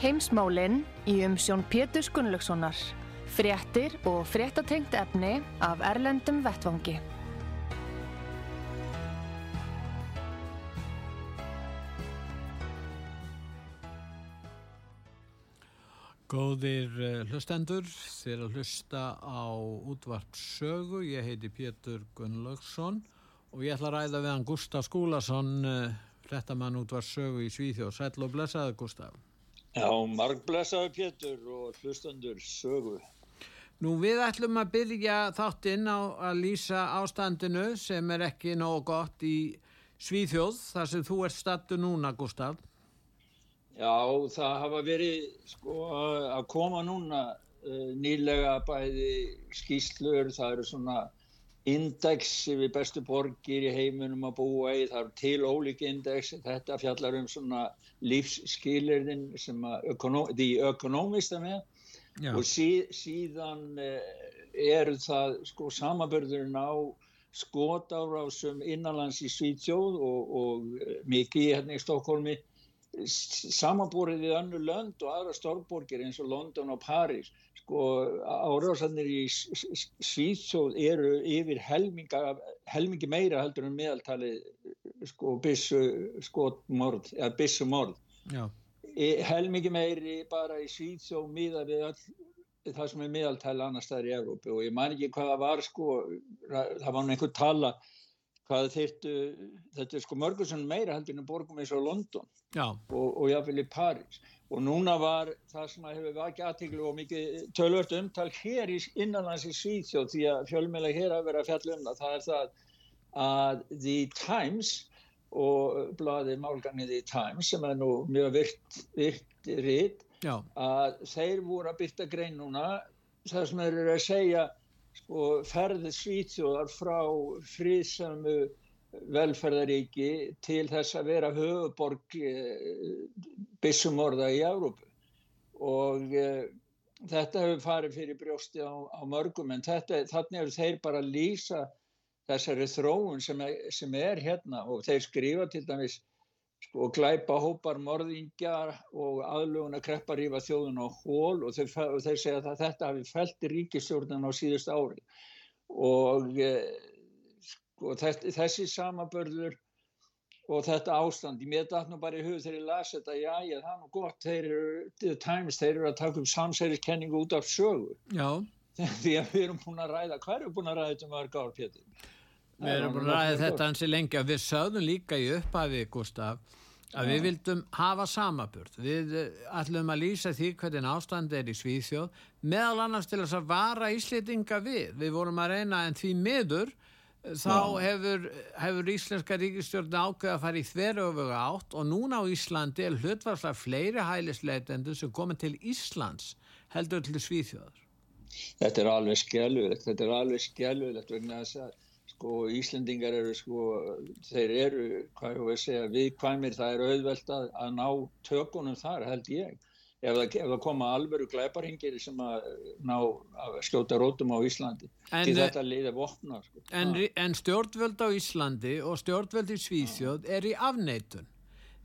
Heimsmálinn í umsjón Pétur Gunnlaugssonar. Fréttir og fréttatengt efni af Erlendum Vettvangi. Góðir eh, hlustendur, þér að hlusta á útvart sögu. Ég heiti Pétur Gunnlaugsson og ég ætla að ræða við hann Gustaf Skúlason, hrettamann útvart sögu í Svíþjóð. Sæl og blessaði Gustaf. Já, margblessaði Pétur og hlustendur sögu. Nú við ætlum að byrja þáttinn á að lýsa ástandinu sem er ekki nógu gott í Svíþjóð þar sem þú ert stattu núna Gustaf. Já, það hafa verið sko, að koma núna uh, nýlega bæði skýslur, það eru svona index yfir bestu borgir í heiminum að búa í, það eru til ólík index, þetta fjallar um svona lífsskilirðin sem því ökonomista með Já. og sí, síðan uh, eru það sko samabörðurinn á skotárásum innanlands í Svítjóð og, og mikið hérna í Stokkólmi samanbúrið við önnu lönd og aðra stórborgir eins og London og Paris sko áráðsannir í Svíðsóð eru yfir helminga, helmingi meira heldur en meðaltali sko bissu skotmord eða bissu mord e, helmingi meiri bara í Svíðsóð miða við all það sem er meðaltali annar staðar í Európu og ég man ekki hvaða var sko það var einhver tala hvað þyrtu, þetta er sko mörgursun meira heldur en borgum eins og London og, og jáfnvel í París og núna var það sem að hefur vakið aðtíklu og mikið tölvört umtal hér í innanlands í Svíþjóð því að fjölmjöla hér að vera fjallum það, er það að The Times og bladið málgangið The Times sem er nú mjög virt, virt ritt að þeir voru að byrta grein núna það sem þeir eru að segja sko ferði Svíþjóðar frá fríðsömu velferðaríki til þess að vera höfuborg eh, bissumorða í Európu og eh, þetta hefur farið fyrir brjósti á, á mörgum en þetta, þannig hefur þeir bara lýsa þessari þróun sem er, sem er hérna. Og þeir skrifa til dæmis sko, glæpa hópar morðingjar og aðlugun að kreppa rífa þjóðun á hól og þeir, og þeir segja að þetta hafi fælt í ríkistjórnun á síðust ári. Og e, sko, þessi samabörður og þetta ástand, ég þetta nú bara í hug þegar ég las þetta, já, já, það er nú gott þeir eru, The Times, þeir eru að taka um samsæriskenningu út af sögu já. því að við erum búin að ræða hvað eru búin að ræða þetta mörg ár, Pétur? Við erum búin að ræða þetta hansi lengi og við sögðum líka í upphafi, Gustaf, að ja. við vildum hafa samabörð. Við eh, ætlum að lýsa því hvernig ástand er í Svíþjóð, meðal annars til þess að vara íslitinga við. Við vorum að reyna en því miður þá hefur, hefur Íslenska ríkistjórn ákveð að fara í þverjöfuga átt og núna á Íslandi er hlutvarslega fleiri hælisleitendur sem komið til Íslands heldur til Svíþjóðar. Þetta er alveg skjálfilegt, þetta er alveg skjálfilegt vegna þess að sko Íslendingar eru sko, þeir eru, hvað ég veið segja, viðkvæmir, það er auðvelt að, að ná tökunum þar held ég. Ef það, ef það koma alveru glæparhingir sem að ná að skjóta rótum á Íslandi en, til þetta liði vopnar. Sko. En, en stjórnvöld á Íslandi og stjórnvöld í Svíþjóð er í afneitun.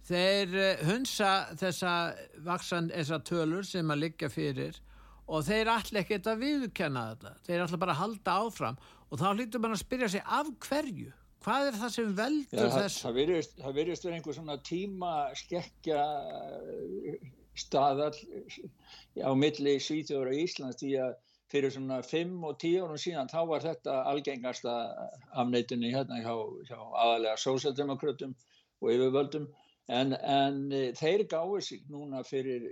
Þeir eh, hunsa þessa, vaksan, þessa tölur sem að liggja fyrir og þeir allir ekkert að viðkenna þetta. Þeir allir bara að halda áfram og þá hlýttur mann að spyrja sig af hverju hvað er það sem veldur ja, þess það virðist verið einhver svona tíma skekkja eh, staðall á milli Svíþjóður og Íslands því að fyrir svona 5 og 10 árum síðan þá var þetta algengasta afneitunni hérna hjá, hjá aðalega sósaldemokratum og yfirvöldum. En, en eh, þeir gáði sig núna fyrir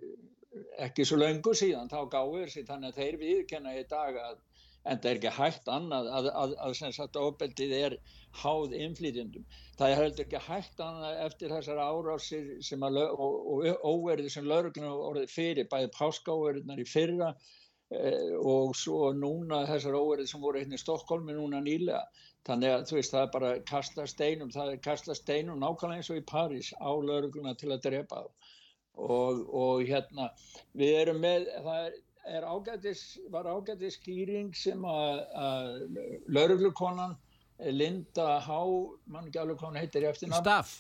ekki svo laungu síðan þá gáði sig þannig að þeir viðkenna í dag að en það er ekki hægt annað að, að, að sagt ofbeldið er háð innflytjendum. Það er heldur ekki hægt annað eftir þessar árásir að, og, og óverðið sem laurugluna orðið fyrir, bæði páskaóverðinar í fyrra eh, og svo núna þessar óverðið sem voru hérna í Stokkólmi núna nýlega. Þannig að þú veist það er bara kasta steinum, það er kasta steinum nákvæmlega eins og í París á laurugluna til að drepa það. Og, og hérna við erum með, það er er ágætis, var ágætis skýring sem að lauruglukonan Linda Há, mann ekki alveg hvað hún heitir eftir nátt. Staff.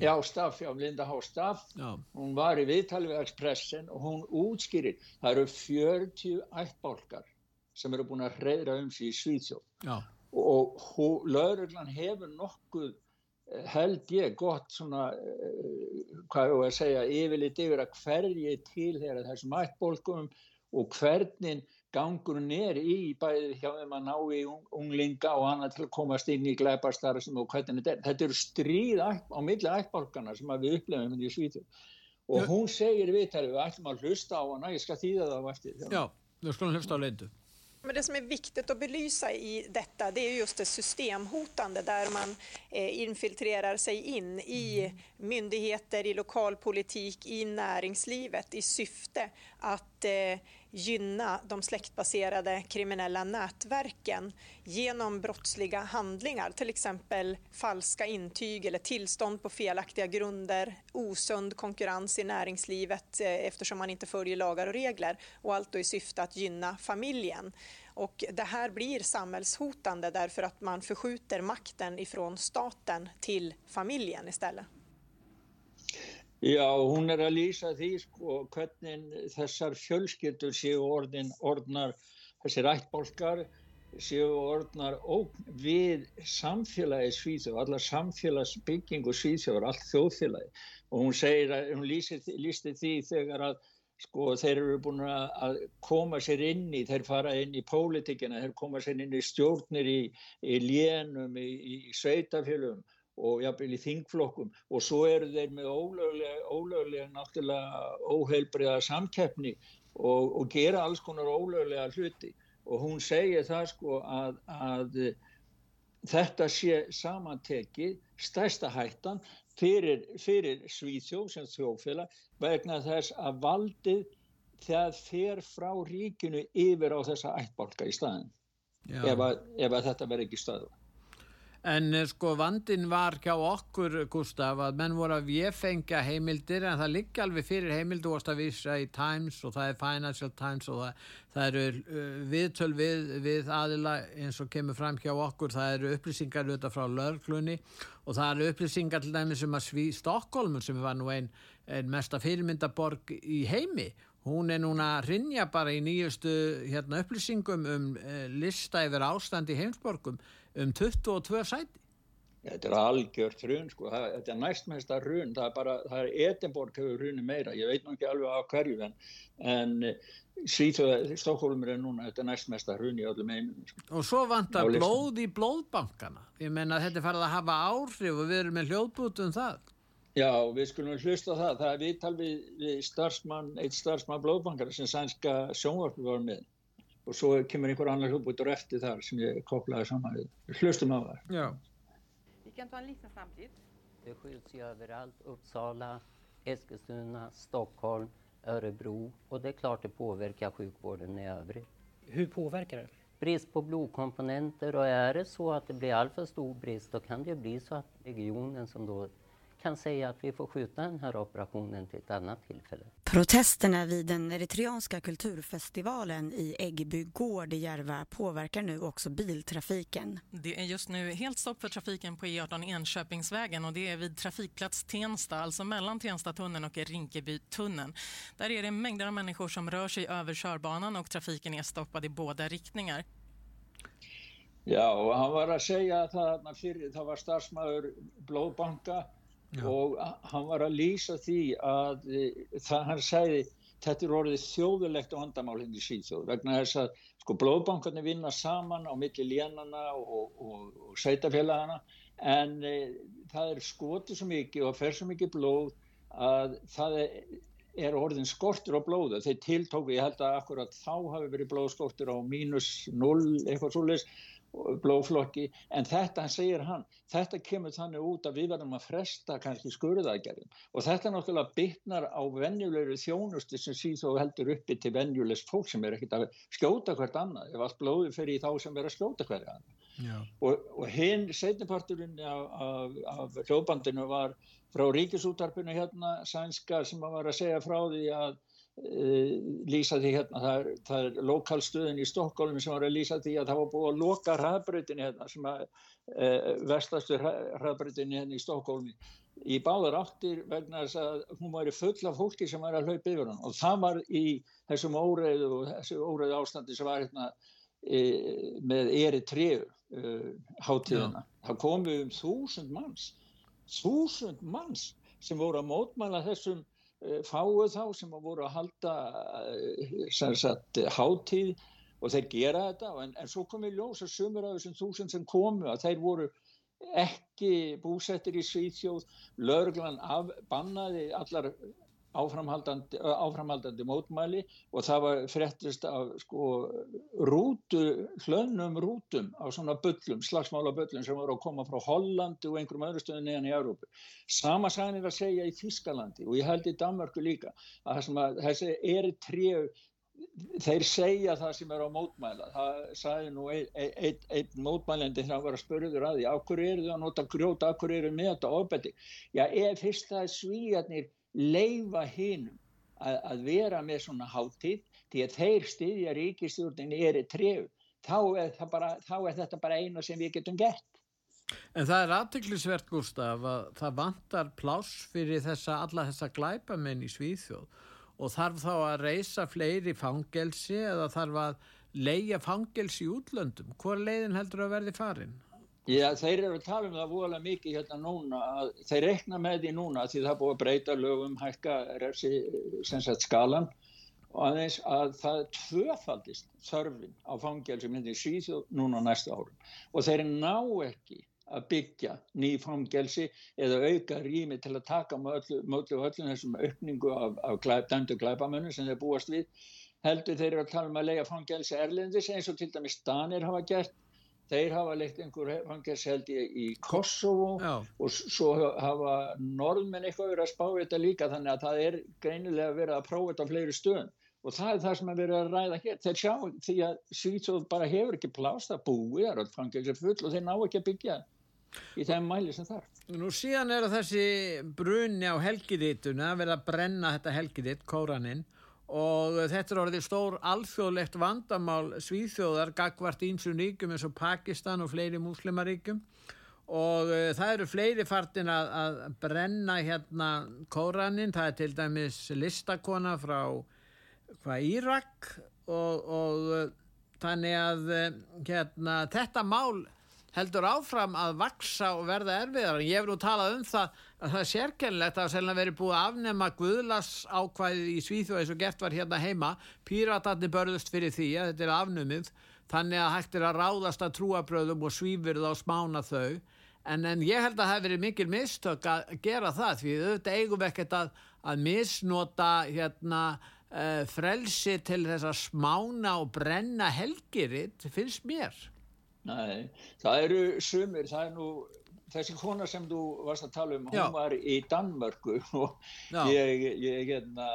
Já, Staff, já, Linda Há Staff. Já. Hún var í viðtali við Expressen og hún útskýrir, það eru 40 ættbálkar sem eru búin að hreyðra um sig í Svíðsjóð. Já. Og lauruglan hefur nokkuð eh, held ég gott svona, uh, hvað er það að segja, yfirleitt yfir að hverji til þessum ættbólkum og hvernig gangurinn er í bæði hjá þeim að ná í unglinga og annað til að komast inn í glæparstarf og hvernig þetta er. Þetta eru stríð á milli ættbálkana sem við upplefum í Svíþjóð og hún segir við þar við ætlum að hlusta á hana, ég skal þýða það á eftir. Já, við skulum hlusta á leindu. Men det som är viktigt att belysa i detta det är just det systemhotande där man eh, infiltrerar sig in i myndigheter, i lokalpolitik, i näringslivet i syfte att eh, gynna de släktbaserade kriminella nätverken genom brottsliga handlingar, till exempel falska intyg eller tillstånd på felaktiga grunder, osund konkurrens i näringslivet eh, eftersom man inte följer lagar och regler och allt då i syfte att gynna familjen. Och det här blir samhällshotande därför att man förskjuter makten ifrån staten till familjen istället. Já, hún er að lýsa því sko hvernig þessar fjölskyldur séu orðin, orðnar, þessir ættbólkar séu orðnar við samfélagi Svíþjóð, allar samfélagsbyggingu Svíþjóður, allt þjóðfélagi og hún segir að, hún lýsti því þegar að sko þeir eru búin að koma sér inn í, þeir fara inn í pólitíkina, þeir koma sér inn í stjórnir í, í lénum, í, í sveitafélum og jafnvel í þingflokkum. Og svo eru þeir með ólöglega, ólöglega náttúrulega óheilbriða samkeppni og, og gera alls konar ólöglega hluti. Og hún segir það sko að, að þetta sé samantekið stærsta hættan fyrir, fyrir Svíþjóð sem þjófélag vegna þess að valdið það fer frá ríkinu yfir á þessa ættbálka í staðin ef, að, ef að þetta verður ekki stöðu. En eh, sko vandin var hjá okkur, Gustaf, að menn voru að við fengja heimildir en það liggi alveg fyrir heimildu og það vísa í Times og það er Financial Times og það, það eru uh, viðtöl við, við aðila eins og kemur fram hjá okkur, það eru upplýsingar auðvitað frá lörglunni og það eru upplýsingar til dæmis um að sví Stokkólmun sem var nú einn ein mesta fyrirmyndaborg í heimi Hún er núna að rinja bara í nýjustu hérna, upplýsingum um uh, lista yfir ástand í heimsborgum um 22 sæti. Þetta er algjört hrun sko, það, þetta er næstmesta hrun, það er bara, það er Edinborg hefur hruni meira, ég veit nú ekki alveg af hverju en, en Svíþjóða, Stokkólumir er núna, þetta er næstmesta hrun í öllum einum. Sko. Og svo vantar blóð í blóðbankana, ég menna þetta er farið að hafa áhrif og við erum með hljóðbútum það. Já, við skulum hlusta það, það er viðtal við, við starfsmann, eitt starfsmann blóðbankara sem sænska sjónvarpi var með og svo kemur einhver annar hljóðbútur eftir þar sem ég koplaði saman við. Hlustum á það. Já. Vi kan ta en liten framtid. Det skjuts ju överallt. Uppsala, Eskilstuna, Stockholm, Örebro och det är klart det påverkar sjukvården i övrigt. Hur påverkar det? Brist på blodkomponenter och är det så att det blir alltför stor brist då kan det bli så att regionen som då kan säga att vi får skjuta den här operationen till ett annat tillfälle. Protesterna vid den eritreanska kulturfestivalen i Äggby gård i Järva påverkar nu också biltrafiken. Det är just nu helt stopp för trafiken på E18 Enköpingsvägen och det är vid trafikplats Tensta, alltså mellan Tenstatunneln och Rinkebytunneln. Där är det mängder av människor som rör sig över körbanan och trafiken är stoppad i båda riktningar. Ja, og hann var að segja það að fyrir það var starfsmæður blóðbanka Já. og hann var að lýsa því að e, það hann segði þetta er orðið þjóðulegt vandamál hindi hérna síðþjóð vegna þess að sko blóðbankarnir vinna saman á milli lénana og, og, og sveitafélagana en e, það er skotið svo mikið og fer svo mikið blóð að það er er orðin skortur á blóðu. Þeir tiltóku, ég held að akkurat þá hafi verið blóðskortur á mínus 0 eitthvað svolítið blóðflokki en þetta segir hann, þetta kemur þannig út að við verðum að fresta kannski skurðaðgerðum. Og þetta náttúrulega bytnar á venjulegri þjónusti sem síð þó heldur uppi til venjulegs fólk sem er ekkert að skjóta hvert annað, ef allt blóði fyrir þá sem er að skjóta hverja annað. Og, og hinn setniparturinn af, af, af hljóðbandinu var frá ríkisútarpinu hérna sænska sem var að segja frá því að lýsa því hérna, það er, það er lokalstöðin í Stokkólum sem var að lýsa því að það var búið að loka hraðbröðinni hérna sem að uh, vestlastu hraðbröðinni hérna í Stokkólmi í báðar áttir vegna þess að hún var full af fólki sem var að hlaupa yfir hann og það var í þessum óreiðu og þessu óreiðu ástandi sem var hérna e, með eri trefur uh, hátíðina, það komu um þúsund manns þúsund manns sem voru að mótmæla þessum Eh, fáu þá sem voru að halda eh, sagt, hátíð og þeir gera þetta en, en svo kom við ljós að sumur af þessum þúsund sem komu að þeir voru ekki búsettir í Svíþjóð löglan af bannaði allar áframhaldandi, áframhaldandi mótmæli og það var frettist af sko rútu, hlönnum rútum á svona byllum, slagsmála byllum sem voru að koma frá Hollandi og einhverjum öðru stöðum neðan í Európu. Sama sænir að segja í Þískalandi og ég held í Danmarku líka að, að þessi eri tríu þeir segja það sem er á mótmæla. Það sagði nú einn ein, ein, ein mótmælendi þegar hann var að spörður að því af hverju eru þau að nota grjóta, af hverju eru með þetta ofbeldi? Já, ef fyrst það er svíjarnir leifa hinnum að, að vera með svona háttíð því að þeir styðja ríkistjórnin er í trefn þá, þá er þetta bara eina sem við getum gert. En það er aðtiklisvert Gustaf að það vantar pláss fyrir þessa, alla þessa glæpamenn í Svíþjóð og þarf þá að reysa fleiri fangelsi eða þarf að leia fangelsi í útlöndum. Hvor leiðin heldur að verði farin? Já, þeir eru að tala um það voðalega mikið hérna núna, þeir rekna með því núna því það búið að breyta lögum hækka refsi, sagt, skalan og aðeins að það tvöfaldist þörfin á fangelsum hindi síðu núna næsta árum. Og þeir ná ekki að byggja ný fangelsi eða auka rými til að taka möllu öllum þessum aukningu af, af glæp, dæmdu glæpamönnum sem þeir búast við heldur þeir eru að tala um að lega fangelsi erlendis eins og til dæmis Danir hafa gert þeir hafa leikt einhver fangers held ég í Kosovo Já. og svo hafa norðmenn eitthvað verið að spá þetta líka þannig að það er greinilega verið að prófa þetta á fleiri stöðun og það er það sem er verið að ræða hér. Þeir sjá því að Svítsóð bara hefur ekki plást að búi þar og fangers er full og þeir ná ekki að byggja í þeim mæli sem þar Nú síðan er þessi brunni á helgidituna að vera að brenna þetta helgiditt, kóraninn og þetta er orðið stór alþjóðlegt vandamál svíþjóðar gagvart ínsum ríkum eins og Pakistan og fleiri muslimaríkum og uh, það eru fleiri fartin að, að brenna hérna kóranin, það er til dæmis listakona frá hvað Írak. Og, og uh, þannig að uh, hérna, þetta mál heldur áfram að vaksa og verða erfiðar. Ég hef nú talað um það að það er sérkennlegt að það veri búið að afnema guðlas ákvæðið í Svíþjóð eins og gert var hérna heima. Píratarnir börðust fyrir því að þetta er afnumið þannig að hægt er að ráðast að trúabröðum og svífurð á smána þau. En, en ég held að það hefur verið mikil mistök að gera það því auðvitað eigum ekkert að, að misnota hérna, uh, frelsi til þess að smána og brenna helgiritt finnst mér. Nei, það eru sumir, það er nú þessi kona sem þú varst að tala um hún Já. var í Danmörku og ég, ég hérna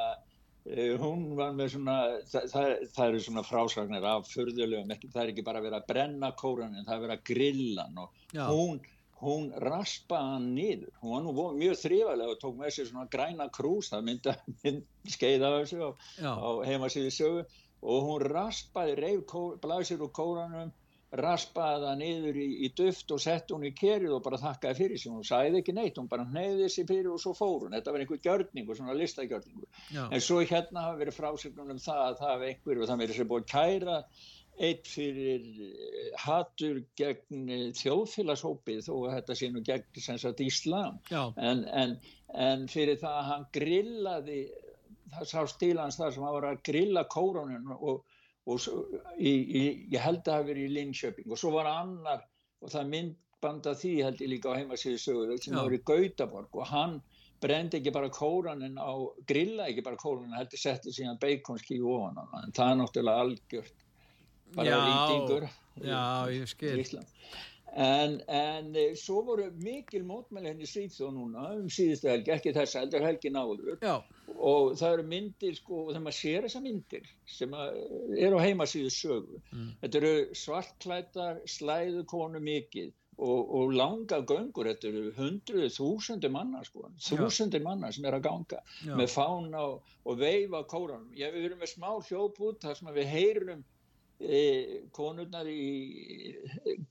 eh, hún var með svona það, það, það eru svona frásagnar af förðulegum, það er ekki bara að vera að brenna kóranin, það er að vera að grilla og Já. hún, hún raspaði hann niður, hún var nú mjög þrývalega og tók með sér svona græna krús það myndi að mynd, skeiða þessu á, á heimasíði sögu. Og hún raspaði, reif blæsir úr kóranum raspaði það niður í, í duft og sett hún í kerið og bara þakkaði fyrir sig. Hún sagði ekki neitt, hún bara neyði þessi fyrir og svo fór hún, þetta var einhver gjörningu svona listagjörningu, Já. en svo hérna hafa verið frásögnum um það að það var einhver og það verið sér búið kæra eitt fyrir eh, hattur gegn eh, þjóðfélagshópið þó að þetta sé nú gegn sem sagt Íslam. En, en, en fyrir það að hann grillaði það sá stílans þar sem hann var að grilla kórónun og og svo, í, í, ég held að hafi verið í Linköping. Og svo var annar og það myndbanda því held ég líka á heimasíðu sögur sem var í Gautaborg. Og hann brendi ekki bara kóranin á, grilla ekki bara kóranin, heldur setti síðan beikonski í ofan en það er náttúrulega algjört bara Já, rýtingur já, ég skil. En, en eh, svo voru mikil mótmæli henni Svíþjóð núna um síðustu helgi, ekki þess heldur helgin áður. Já, og það eru myndir sko, og þegar maður sér þessar myndir sem eru á heimasíðu sögu þetta eru svartklætar slæðu konu mikið og, og langa göngur, þetta eru hundruð þúsundir manna sko, þúsundir manna sem er að ganga Já. með fána og, og veifa kóranum. Ég, við erum með smá hljóput þar sem við heyrum konurnar í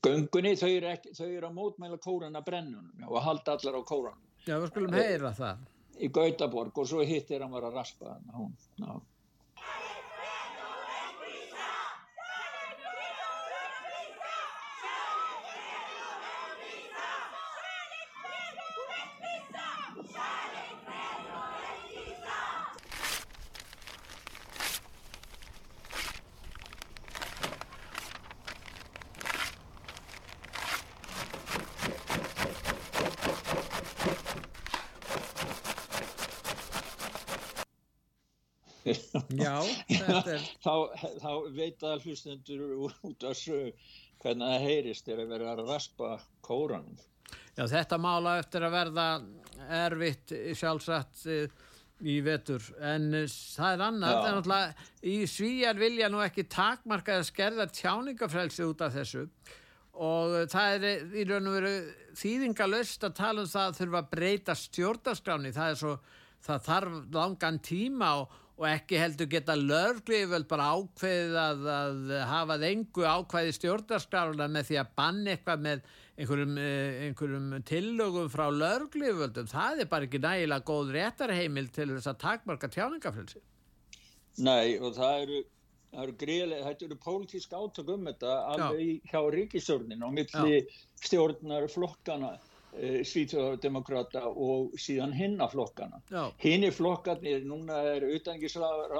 göngunni þau eru, ekki, þau eru að mótmæla kórana brennunum og halda allar á kóranum já, við skulum heyra það. í Gautaborg og svo hittir hann var að raspa hann hún, já. Já, er, þá, þá veit að hlustendur út af sög hvernig það heyrist er að vera að raspa kóranum. Já, þetta mála eftir að verða erfitt sjálfsagt eh, í vetur, en eh, það er annað, er náttúrulega í svíjar vilja nú ekki takmarka að skerða tjáningafrelsi út af þessu. Og eh, það er í raun og veru þýðingalöst að tala um það að þurfa að breyta stjórnarskráni, það er svo það þarf langan tíma og, og ekki heldur geta lögleiföld bara ákveðið að, að hafa engu ákveði stjórnarskrána með því að banna eitthvað með einhverjum, eh, einhverjum tillögum frá lögleiföldum, það er bara ekki nægilega góð réttarheimil til þess að takmarka tjáningafrelsi. Nei og það eru það eru greiðlega, þetta eru pólitísk átök um þetta alveg í, hjá ríkistjórnin og milli stjórnar flokkana Svíþjóðardemokrata og síðan hinna flokkana Já. Hini flokkarnir, núna er utangisraðar,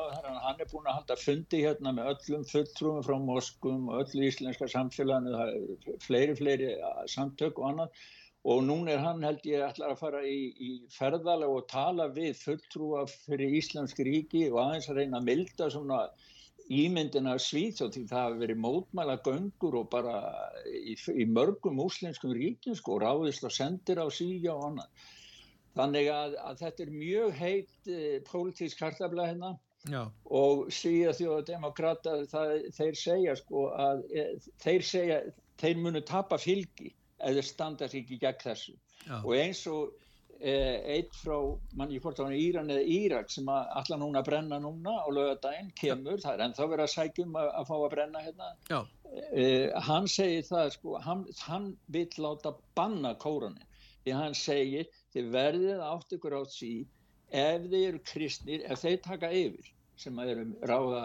hann er búin að halda fundi hérna með öllum fulltrúum frá Moskum og öllu íslenska samfélaginu, fleiri, fleiri eh, samtök og annað og núna er hann held ég ætlar að fara í, í ferðalega og tala við fulltrúa fyrir Íslensk ríki og aðeins að reyna að milda svona ímyndina Svíþjóð því það hafi verið mótmæla göngur og bara í, í mörgum múslenskum ríkjum sko, ráðist og sendir á síja og annað. Þannig að, að þetta er mjög heit e, pólitísk kartabla hérna. Já, og síða þjóðademokrata þeir segja sko að e, þeir segja, þeir munu tapa fylgi eða standa sig ekki gegn þessu. Já, og eins og eitt frá mann ég hvort á hann Íran eða Írak sem allar núna að brenna núna og lögadaginn kemur, það er ennþá verið að sækjum að, að fá að brenna hérna. Eh, hann segir það sko, hann, hann vill láta banna kóranin því hann segir þið verðið átt ykkur á því ef þeir eru kristnir, ef þeir taka yfir sem að eru ráða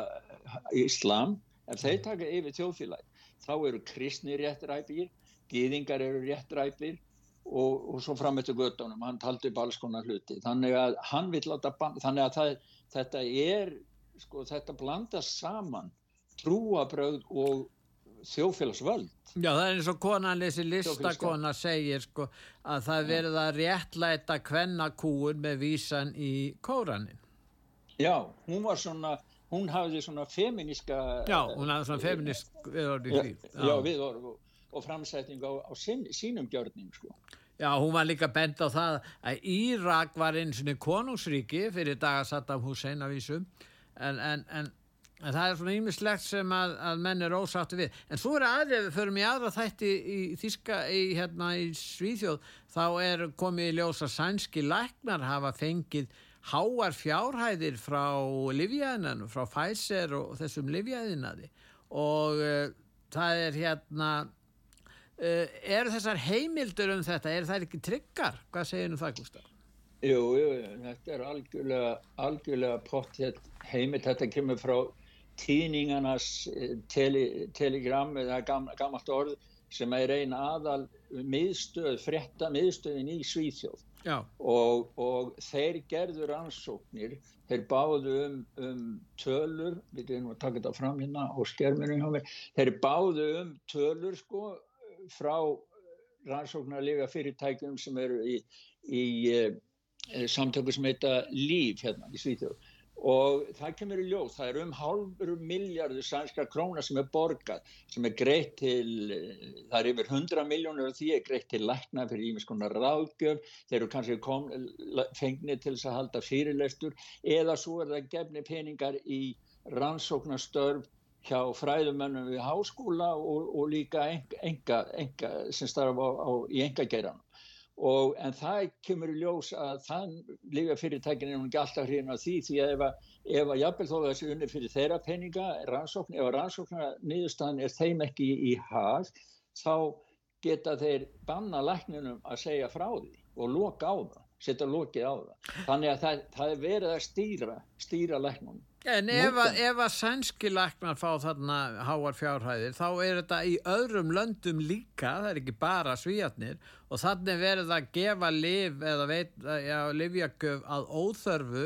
Íslam, ef þeir taka yfir þjóðfélagi, þá eru kristnir réttræpir, gýðingar eru réttræpir og, og svo fram eftir göttunum, hann taldi upp alls konar hluti, þannig að hann vill láta banna, þannig að það, þetta er sko, þetta blandast saman trúabröð og þjóðfélagsvöld. Já, það er eins og konan, þessi listakona segir sko að það er verið að réttlæta kvennakúun með vísan í kóranin. Já, hún var svona, hún hafði svona feminíska Já, hún hafði svona feminist viðorð í já, því. já, við og, og framsetning á, á sín, sínum gjörning sko. Já, hún var líka bent á það að Írak var eins og konungsríki fyrir daga Saddam Hussein af vísum en, en, en, en það er svona ímislegt sem að, að menn er ósáttu við. En svo er aðrið, við förum í aðra þætti í Þíska, í, hérna í Svíþjóð, þá er komið í ljós að sænski læknar hafa fengið háar fjárhæðir frá livjæðinanu, frá Pfizer og þessum livjæðinaði og uh, það er hérna Uh, eru þessar heimildur um þetta, eru það ekki tryggar? Hvað segir nú það, Gustaf? Jú, jú, þetta er algjörlega, algjörlega pottet heimilt, þetta kemur frá tíningarnas eh, tele, telegram, eða gam, gammalt orð, sem er ein aðal miðstöð, frétta miðstöðin í Svíþjóð. Og, og þeir gerðu rannsóknir, þeir báðu um, um tölur, við erum að taka þetta fram hérna á skerminu þeir báðu um tölur sko frá rannsóknarlega fyrirtækjum sem eru í, í, eh, eh, samtöku sem heita Líf hérna í Svíþjóð. Og það kemur í ljós, það er um halvur miljardur sænskar krónar sem er borgað, sem er greitt til, það er yfir 100 miljónur og því er greitt til lækna fyrir ímis konar ráðgjöf, þeir eru kannski kom, fengnið til þess að halda fyrirlestur eða svo er það gefni peningar í rannsóknarstörf hjá fræðumennum við háskóla og, og líka enga, enga sem starfa á, á, í engageiranum. En það kemur í ljós að þann líka fyrirtækin er hún ekki alltaf hrifin á því því að ef að, ef að jafnvel þó að þessi unni fyrir þeirra peninga rannsókn, ef rannsóknar niðurstaðan er þeim ekki í, í hag þá geta þeir banna lækninum að segja frá því og loka á það, setja lokið á það þannig að það, það er verið að stýra stýra læknunum En ef að, ef að sænski læknar fá þarna háar fjárhæðir þá er þetta í öðrum löndum líka, það er ekki bara svíjarnir og þannig verður það að gefa liv eða veit, já, livjagöf að óþörfu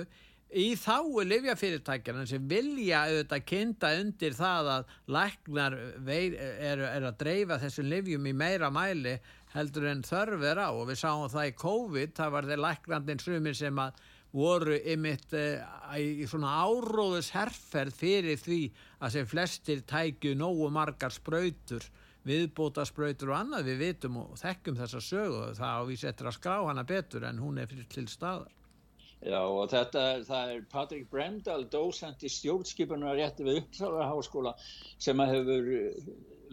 í þáu livjafyrirtækjana sem vilja auðvitað kynnta undir það að læknar er, er að dreifa þessum livjum í meira mæli heldur en þörf er á. Og við sáum það í COVID, það var þeir læknandinn sumir sem að voru ymitt uh, í svona áróðus herrferð fyrir því að sem flestir tækju nógu margar spröytur viðbóta spröytur og annað. Við vitum og þekkjum þessa sögu það á við settir að skrá hana betur en hún er fyrir til staðar. Já og þetta það er Patrik Bremdal dósend í stjórnskipunar rétti við Uppsala háskóla sem að hefur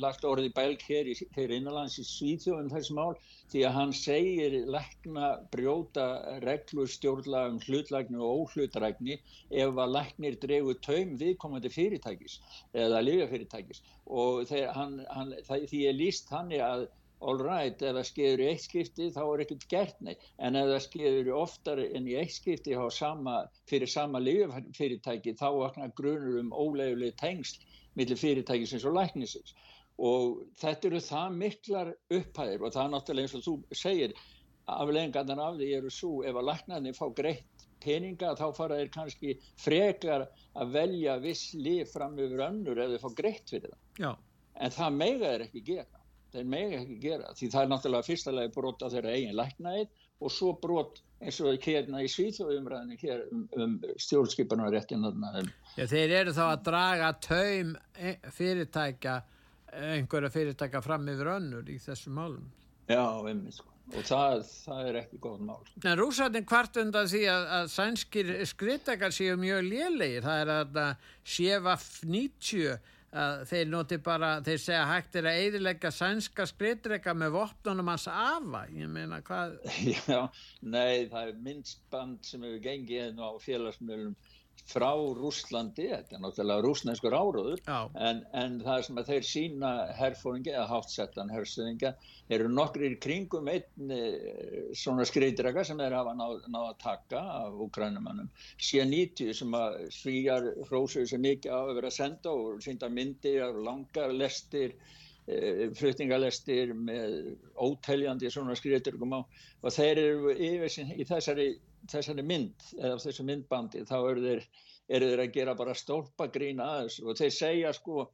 lagt orði bælg hér, í, hér innanlands í Svíþjóðum þessi mál því að hann segir lækna brjóta reglur stjórnlega um hlutlækni og óhlutrækni ef að læknir dregu taum viðkomandi fyrirtækis eða lifjafyrirtækis og þeir, hann, hann, það, því er líst hann að all right, ef það skeður í eitt skipti þá er ekkert gert neitt, en ef það skeður oftar en í eitt skipti sama, fyrir sama lifjafyrirtæki þá vaknar grunur um óleguleg tengsl millir fyrirtækisins og læknisins og þetta eru það miklar upphæðir og það er náttúrulega eins og þú segir afleggingarnar af því eru svo ef að laknaðinni fá greitt peninga þá fara þeir kannski frekar að velja viss lif fram yfir önnur ef þeir fá greitt fyrir það Já. en það mega þeir ekki gera þeir mega ekki gera því það er náttúrulega fyrstulega brot á þeirra eigin laknaðið og svo brot eins og hérna í Svíþjóðumræðinu hér um, um stjórnskipunaréttin um, Þeir eru þá að draga taum e, fyrirtækja einhverja fyrirtækja fram yfir önnur í þessu málum. Já, einmitt sko. Og það, það er ekki góð mál. En rúsarnir hvart undan því að, að sænskir skriðdækar séu mjög lélegir. Það er að, að séfa fnýtju að þeir noti bara, þeir segja hægt er að eidilegja sænska skriðdæka með vopnunum hans afa. Ég meina hvað... Já, nei, það er minnsband sem hefur gengið hérna á félagsmjölum frá Rúslandi, þetta er náttúrulega rúsneskur áróður, en, en það sem að þeir sína herfóringi eða hátsettan herfstöðinga eru nokkrir kringum einn eh, svona skriðdraga sem þeir hafa náð, náð að taka af ukrænumannum. C90 sem að svíjar hrósuðu sem mikið á að vera að senda og sínda myndir og langar lestir e, flutningalestir með óteljandi svona skriðdrugum á og þeir eru yfir í þessari þessari mynd eða þessu myndbandi þá eru þeir, eru þeir að gera bara stólpagrín aðeins og þeir segja sko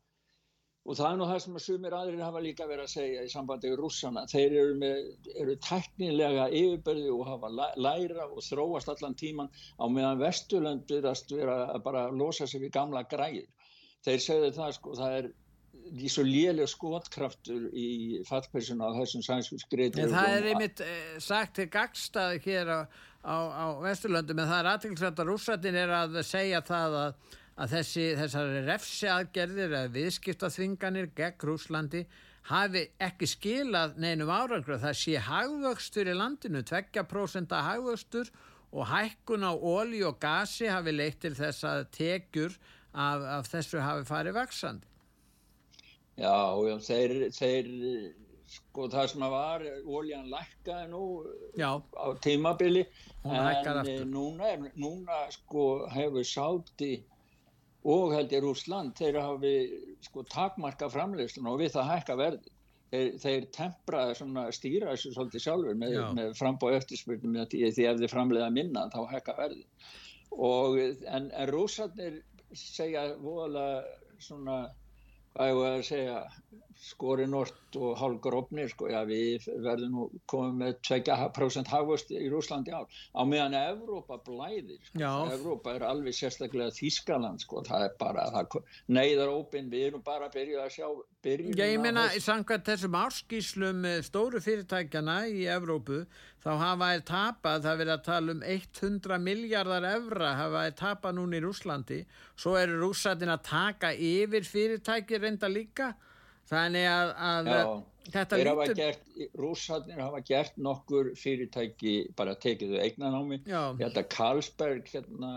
og það er nú það sem að sumir aðrir hafa líka verið að segja í sambandi við rússana. Þeir eru, með, eru teknilega yfirbörði og hafa læra og þróast allan tíman á meðan Vesturlönd viðast vera að bara losa sig við gamla græður þeir segja það sko það er í svo lélega skotkraftur í fattpersonu á þessum skriðir Það er einmitt eh, sagt til gagstað hér á á, á Vesturlöndum en það er aðtilsvært að rússættin er að segja það að, að þessi, þessari refsi aðgerðir eða viðskiptaþvinganir gegn Rúslandi hafi ekki skilað neinum árangur það sé hagvöxtur í landinu 2% hagvöxtur og hækkun á ólí og gasi hafi leitt til þess að tekjur af, af þessu hafi farið vaksandi Já, já, þeir, þeir sko það sem að var óljan lækkaði nú Já. á tímabili en núna, núna sko hefur sátti og held ég Rúsland þeir hafi sko takmarka framleyslun og við það hækka verði þeir, þeir tempraði svona stýra þessu svolítið sjálfur með, með frambóð eftirspurnum því ef þið framleiða minna þá hækka verði og en, en rúsarnir segja voðalega svona hvað ég voru að segja skori nort og hálgrófnir sko, já við verðum nú komið með 2% hafust í Rúslandi ár. Á meðan Evrópa blæðir sko. Evrópa er alveg sérstaklega Þískaland sko, það er bara það, neyðar ópinn, við erum bara að byrja að sjá byrjum Já ég meina, samkvæmt þessum áskíslum stóru fyrirtækjana í Evrópu þá hafa þær tapað, það verið að tala um 100 miljardar evra hafa þær tapað núna í Rúslandi svo eru rússatin að taka yfir fyrirtæki reynda líka þannig að, að þetta lítur gert, rússarnir hafa gert nokkur fyrirtæki bara tekið þau eignan á mig þetta Carlsberg hérna,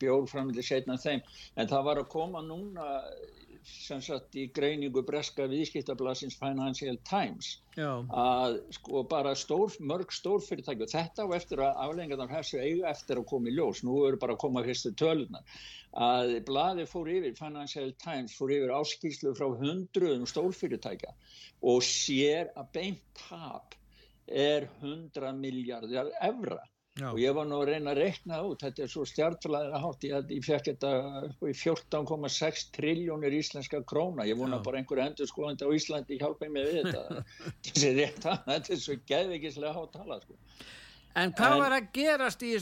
bjórframildi setna þeim. En það var að koma núna sem sagt í greiningu breska viðskiptablasins Financial Times Já. að sko bara stór, mörg stórfyrirtæki og þetta á eftir að aflengarnar þessu eiga eftir að koma í ljós, nú eru bara að koma fyrstu tölunar að bladi fór yfir, Financial Times fór yfir áskýrslu frá hundruðum stórfyrirtækja og sér að beint tap er 100 miljardar evra Já. og ég var nú að reyna að rekna út þetta er svo stjartflæðir að hátt ég, ég fekk þetta í 14,6 triljónir íslenska króna ég vona Já. bara einhverju endur skoðandi á Íslandi hjálpa mig við þetta þetta er svo geðvikislega hátt tala sko En hvað en, var að gerast í,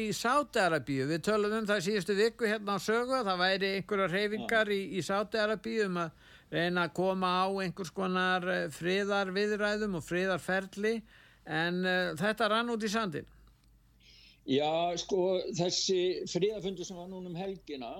í Sáti-Arabíu? Við tölum um það síðustu viku hérna á sögu, það væri einhverja reyfingar í, í Sáti-Arabíu um að reyna að koma á einhvers konar eh, friðarviðræðum og friðarferli en uh, þetta rann út í sandin. Já, sko, þessi fríðafundu sem var núna um helgina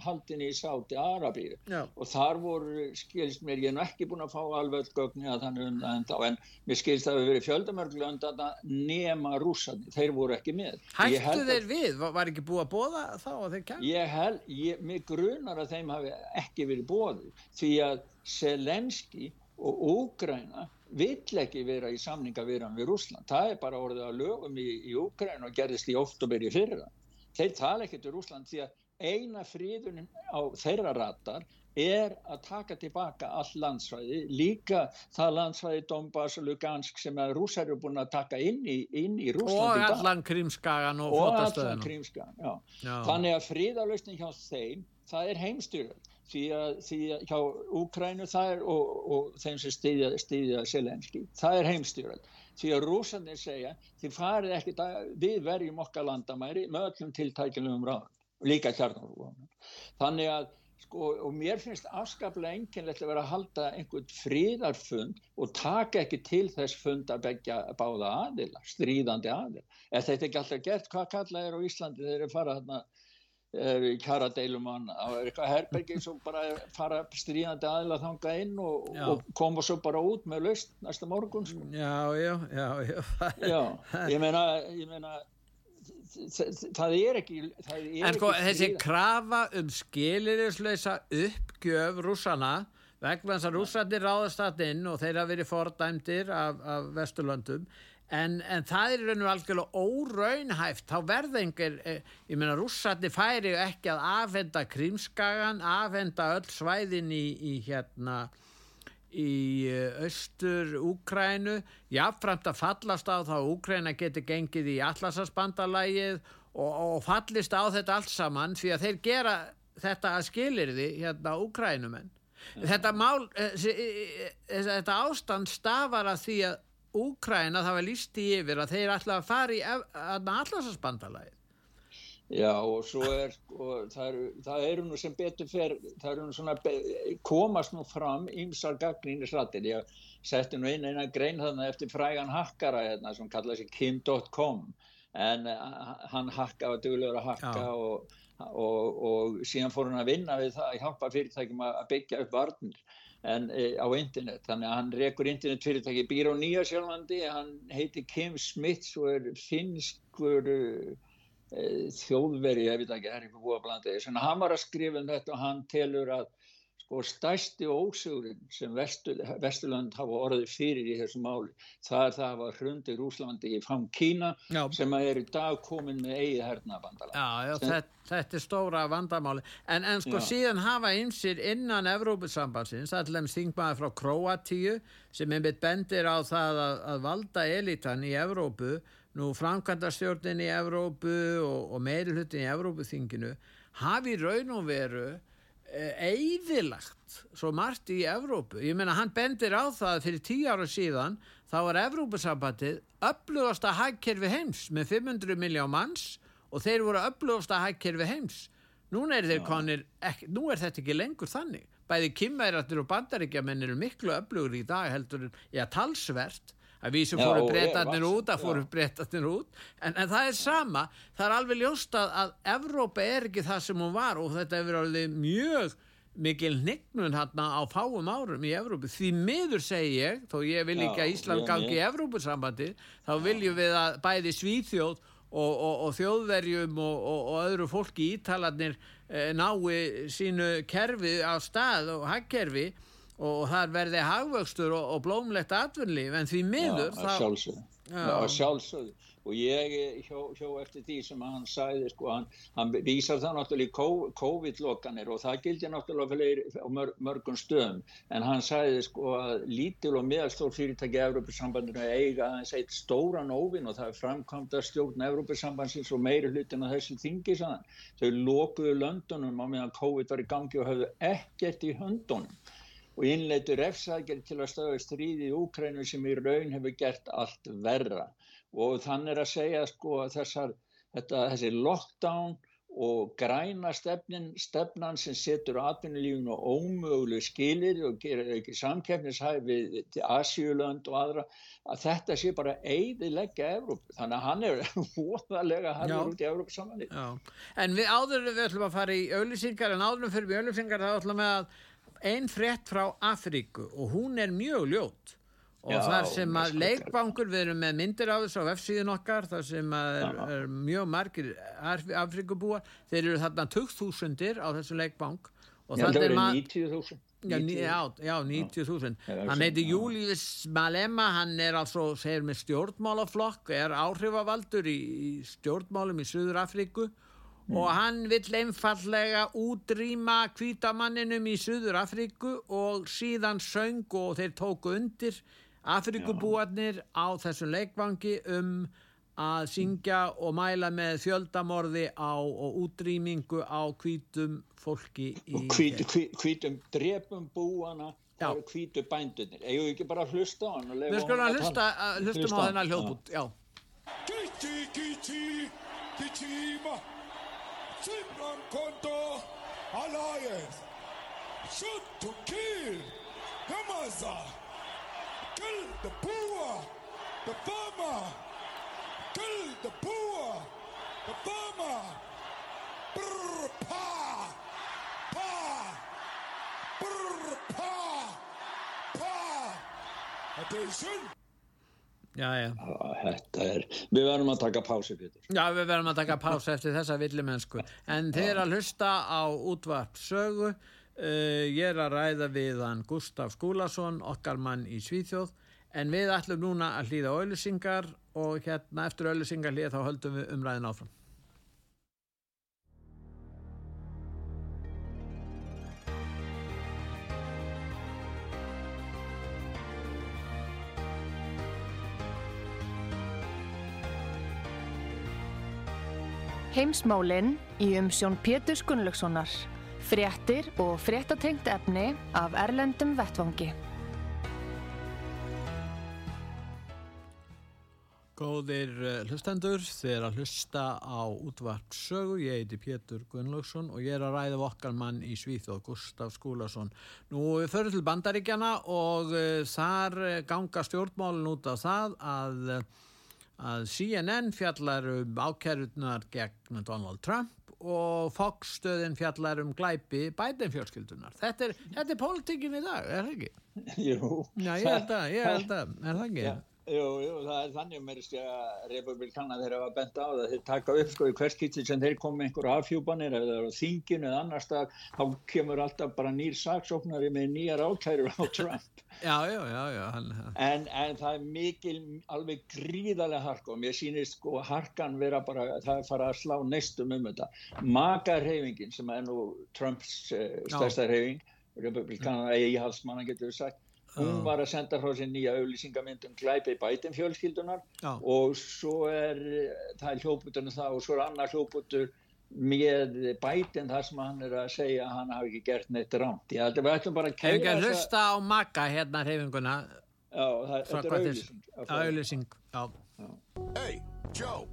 haldin í Sáti Arabíu og þar voru, skilst mér, ég er ekki búin að fá alveg gögni að þannig um það en þá, en mér skilst að það hefur verið fjöldamörglönd að nema rúsandi, þeir voru ekki með. Hættu þeir við? Var, ekki búið að bóða þá að þeir kemur? Ég held, ég, mér grunar að þeim hafi ekki verið bóðið því að Selenski og Úgræna vill ekki vera í samningaviran við Rúsland. Það er bara orðið að lögum í, í Úkræn og gerðist í oktober í fyrra. Þeir tala ekki til Rúsland því að eina fríðunin á þeirra ratar er að taka tilbaka all landsvæði, líka það landsvæði Donbass og Lugansk sem að rúsar eru búin að taka inn í, inn í Rúsland og allan Krímskagan og. Og allan Krímskagan, já. já. Þannig að fríðalösning hjá þeim, það er heimstyrjum því að, því að hjá Úkrænu það er og, og þeim sem stýðja, stýðja Selenski, það er heimstjórn því að rúsanir segja þið farið að við verjum okkar landamæri með öllum tiltækjum ráðum líka kjarnarúanum þannig að sko og mér finnst afskaplega enginlegt að vera að halda einhvern fríðarfund og taka ekki til þess fund að begja báða aðila, stríðandi aðila. Ef þetta ekki alltaf gert, hvað kalla er á Íslandi þegar þeir fara þarna kjara deilum á eitthvað herbergi sem bara fara stríðandi aðila þanga inn og, og koma svo bara út með löst næsta morgun sko. já, já, já, já. Ég meina, ég meina það er ekki það er en sko þessi krafa um skilirislösa uppgjöf rúsana vegna þess að rúsarnir ráðast það inn og þeir hafa verið fordæmdir af, af Vesturlöndum En, en það er raun og algjörlega óraunhæft, þá verða einhver, eh, ég meina rússarni færi ekki að afhenda krímskagan, afhenda öll svæðin í, í hérna í eh, austur Úkrænu, jáfnframt að fallast á þá Úkræna getur gengið í allarsasbandalægið og, og fallist á þetta allt saman því að þeir gera þetta að skilir því hérna Úkrænumenn. Þetta, mál, eh, þetta ástand stafar að því að Úkræna það var líst í yfir að þeir ætla að fara í allarsasbandalagið. Já og svo er, og það eru, það eru nú sem betur fer, það eru nú svona, komast nú fram ymsar gagnýnisrættir. Ég setti nú inn eina grein þarna eftir frægan hakkara hérna sem kallaði sig kim.com en hann hakka var duglegur að hakka og, og, og síðan fór hann að vinna við það að hjálpa fyrirtækjum að byggja upp varnir en, e, á internet. Þannig að hann rekur internet fyrirtæki býr á Nýjasjálfandi hann heiti Kim Smith og er finskur e, þjóðveri, ég veit ekki, það er einhver búið að blanda þess, en hann var að skrifa um þetta og hann telur að sko stæsti ósugurinn sem Vestur, Vesturland hafa orðið fyrir í þessu máli, það er það að hafa hrundi Rúslandi í fang Kína já. sem er í dag komin með eigi hernabandala. Já, já þetta, þetta er stóra vandamáli, en, en sko já. síðan hafa einsir innan Evrópusambansins, allaveg stingmaður frá Kroatíu sem einmitt bendir á það að, að valda elitan í Evrópu, nú framkvæmdastjórnin í Evrópu og, og meiri hlutin í Evrópuþinginu, hafi raun og veru eifilagt svo margt í Evrópu. Ég meina hann bendir á það að fyrir tíu ára síðan þá var Evrópusambatið upplugasta hægkerfi heims með 500 miljón manns og þeir voru upplugasta hægkerfi heims. Núna er þeir konir, ekki, nú er þetta ekki lengur þannig. Bæði kymæratir og bandaríkjaman eru miklu upplugur í dag heldur en, já, talsvert að við sem fórum breytanir út að fórum breytanir út. En, en það er sama, það er alveg ljóst að, að Evrópa er ekki það sem hún var og þetta hefur alveg mjög mikil hnignun hérna á fáum árum í Evrópu, því miður segi ég þó ég vil ekki að Ísland gangi í Evrópusambandi, þá viljum við að bæði Svíþjóð og, og, og þjóðverjum og, og öðru fólki ítalarnir e, nái sínu kerfi á stað og hagkerfi og þar verði hagvöxtur og, og blómlegt atvinnlíf en því miður Já, sjálfsögðu. Sjálfsögðu. Og ég hjó, hjó eftir því sem hann sæði sko, hann, hann vísar það náttúrulega í COVID-lokanir og það gildi náttúrulega á mörg, mörgum stöðum. En hann sæði sko að lítil og meðalstór fyrirtæki Európa-sambandinu eiga aðeins eitt stóran óvinn og það er framkvæmda stjórn Európa-sambandsins og meiri hlutin á þessu þingi sann. Þau lókuðu löndunum á meðan COVID var í gangi og hafðu ekkert í höndunum og innleitur refsækjir til að stöða stríði í Úkrænu sem í raun hefur gert allt verra og þannig er að segja sko að þessar, þetta, þessi lockdown og græna stefnin, stefnan sem setur atvinnulífun og ómöguleg skilir og gerir ekki samkeppnishæfi til Asjúland og aðra, að þetta sé bara eidilegja Evrópu. Þannig að hann er hóðalega harður út í Evrópu samanlít. En við áður við ætlum að fara í auðlýsingar, en áðurum fyrir við auðlýsingar þá ætlum við að einn frétt frá Afríku og hún er mjög ljót. Og Já, þar sem að leikbankur, við erum með myndir á þessu á F-síðun okkar, þar sem að er, er mjög margir Afrikubúar, þeir eru þarna 20.000 á þessu leikbank. Já, það eru 90.000 Já, já 90.000 hann heiti Július Malema hann er altså, segir með stjórnmálaflokk er áhrifavaldur í, í stjórnmálum í Suður Afríku. Og hann vill einfallega útrýma kvítamanninum í Suður Afríku og síðan söng og þeir tóku undir Afrikubúarnir á þessum leikvangi um að syngja og mæla með fjöldamorði á og útrýmingu á hvítum fólki og hvít, hvít, hvítum drefum búana og hvítu bændunir eigum við ekki bara að hlusta á hann við skulum að hlusta, hlustum á þennan hljóðbút já. Giti, giti, gitima Simran Konto Alliance Shoot to kill Hamaza Kill the poor, the farmer. Kill the poor, the farmer. Brr, pa, pa, brr, pa, pa. Attention. Já, já. Þetta er, við verðum að taka pási, Pétur. Já, við verðum að taka pási eftir þessa villimennsku. En þeir að hlusta á útvarp sögu Uh, ég er að ræða við hann Gustaf Skúlason, okkar mann í Svíþjóð en við ætlum núna að hlýða auðlusingar og hérna eftir auðlusingar hlýða þá höldum við umræðin áfram Heimsmálinn í umsjón Pétur Gunnlaugssonar Fréttir og fréttatengt efni af Erlendum Vettvangi. Góðir eh, hlustendur, þið er að hlusta á útvart sögu, ég heiti Pétur Gunnlaugsson og ég er að ræða okkar mann í Svíþóð, Gustaf Skúlason. Nú förum til bandaríkjana og uh, þar eh, ganga stjórnmálun út á það að, að CNN fjallar um ákjærutnar gegn Donald Trump og Fox stöðin fjallar um glæpi bætinfjörskildunar. Þetta er, er pólitíkin í dag, er það ekki? Jú. Já, ég held að, ég held að, er það ekki? Já. Jú, jú, það er þannig mér að republikana þeirra var bent á það þeir taka upp sko í hverskýttin sem þeir komi einhverju afhjúpanir eða þinginu eða annars það, þá kemur alltaf bara nýr saksóknari með nýjar ákæru á Trump. Já, já, já, já hann, en, en það er mikil alveg gríðarlega hark og mér sýnist sko harkan vera bara það er fara að slá neistum um þetta. Magarheyfingin sem er nú Trumps uh, stærsta heyfing republikana eigi halsmanna getur við sagt hún var að senda frá sér nýja auðlýsingamindum glæpi bætin fjölskyldunar Já. og svo er það er hljóputurinn það og svo er annar hljóputur með bætin þar sem hann er að segja að hann hafi ekki gert neitt rámt ég held að við ætlum bara að keira þessa Hefur ekki að hlusta á makka hérna hreyfinguna? Já, það, þetta er auðlýsing Auðlýsing, já. Hey, Joe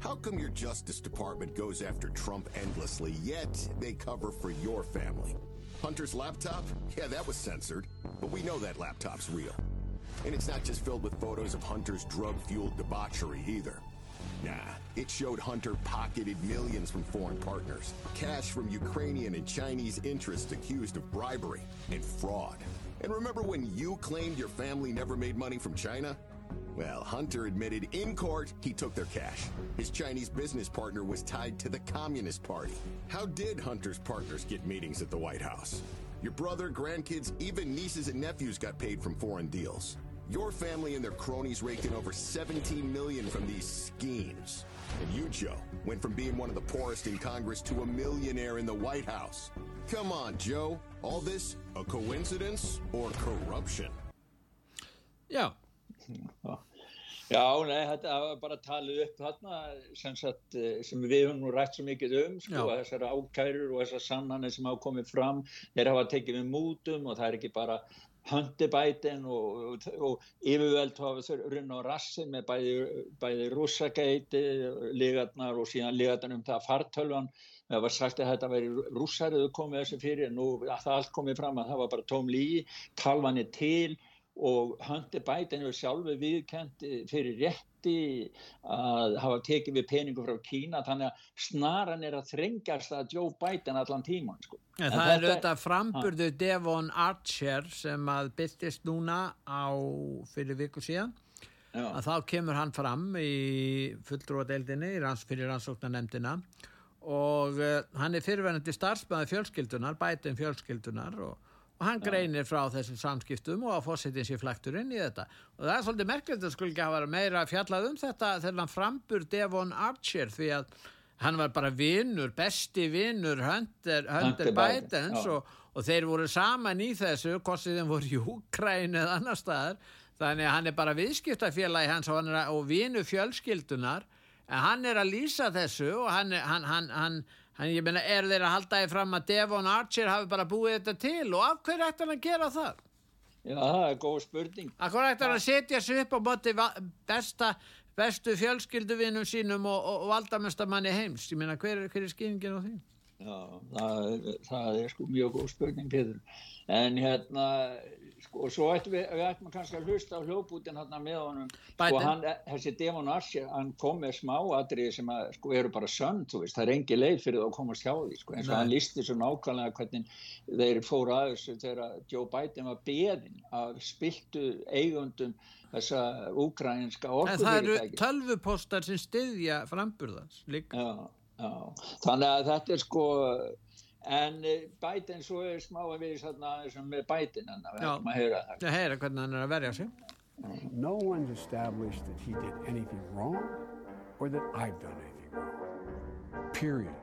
How come your Justice Department goes after Trump endlessly, yet they cover for your family? Hunter's laptop? Yeah, that was censored, but we know that laptop's real. And it's not just filled with photos of Hunter's drug-fueled debauchery either. Nah, it showed Hunter pocketed millions from foreign partners, cash from Ukrainian and Chinese interests accused of bribery and fraud. And remember when you claimed your family never made money from China? Well, Hunter admitted in court he took their cash. His Chinese business partner was tied to the Communist Party. How did Hunter's partners get meetings at the White House? Your brother, grandkids, even nieces and nephews got paid from foreign deals. Your family and their cronies raked in over 17 million from these schemes. And you, Joe, went from being one of the poorest in Congress to a millionaire in the White House. Come on, Joe. All this a coincidence or corruption? Yeah. Já, nei, þetta var bara að tala upp þarna sem, sagt, eh, sem við höfum nú rætt svo mikið um, sko, þessar ákærur og þessar sannanir sem hafa komið fram, þeir hafa tekið við mútum og það er ekki bara höndibætin og, og, og yfirveld hafa runn á rassin með bæði, bæði rússagæti, ligarnar og síðan ligarnar um það fartölvan, það var sagt að þetta veri rússariðu komið þessu fyrir, nú það allt komið fram að það var bara tóm lígi, talvanir til, og Hunter Biden hefur sjálfu viðkent fyrir rétti að hafa tekið við peningu frá Kína þannig að snaran er að þrengast að Joe Biden allan tíman sko. ja, Það þetta, er auðvitað framburðu Devon Archer sem að byrtist núna á fyrir viku síðan Já. að þá kemur hann fram í fulltrúadeildinni fyrir rannsóknarnemdina og uh, hann er fyrirverðandi starfsmæði fjölskyldunar, Biden fjölskyldunar og og hann greinir frá þessum samskiptum og að fórsetin sé flektur inn í þetta. Og það er svolítið merkilegt að skulle ekki hafa meira fjallað um þetta þegar hann frambur Devon Archer því að hann var bara vinnur, besti vinnur Hunter, Hunter Bidens og, og þeir voru saman í þessu hvort sem þeim voru í Úkræn eða annar staðar. Þannig að hann er bara viðskiptafélagi hans og, og vinnu fjölskyldunar. En hann er að lýsa þessu og hann, hann, hann, hann Þannig ég meina, er þeir að halda því fram að Devon Archer hafi bara búið þetta til og af hverju ætti hann að gera það? Já, það er góð spurning. Af hverju ætti hann að setja sig upp á bóti besta, bestu fjölskylduvinnum sínum og, og, og valdamestamanni heims? Ég meina, hver, hver er skýringin á því? Já, það, það er sko mjög góð spurning, Pítur. En hérna, sko, og svo ættum við, við ættum kannski að hlusta á hljópútin hérna með honum sko hann, þessi Demon Asher, hann kom með smá aðrið sem að, sko, eru bara sönd, þú veist, það er engi leið fyrir það að komast hjá því, sko, eins og Nei. hann listi svo nákvæmlega hvernig þeir fóru að þessu þegar Joe Biden var beðin af spiltu eigundum þessa úkrænska orkufyrirtæki. En það eru tölvupostar sem styðja framburðans líka. Já, já, þannig að þetta er sko en eh, Biden svo er smá að við svona með Biden en við ætlum að heyra það. Að heyra hvernig hann er að verja sig. No one's established that he did anything wrong or that I've done anything wrong. Period.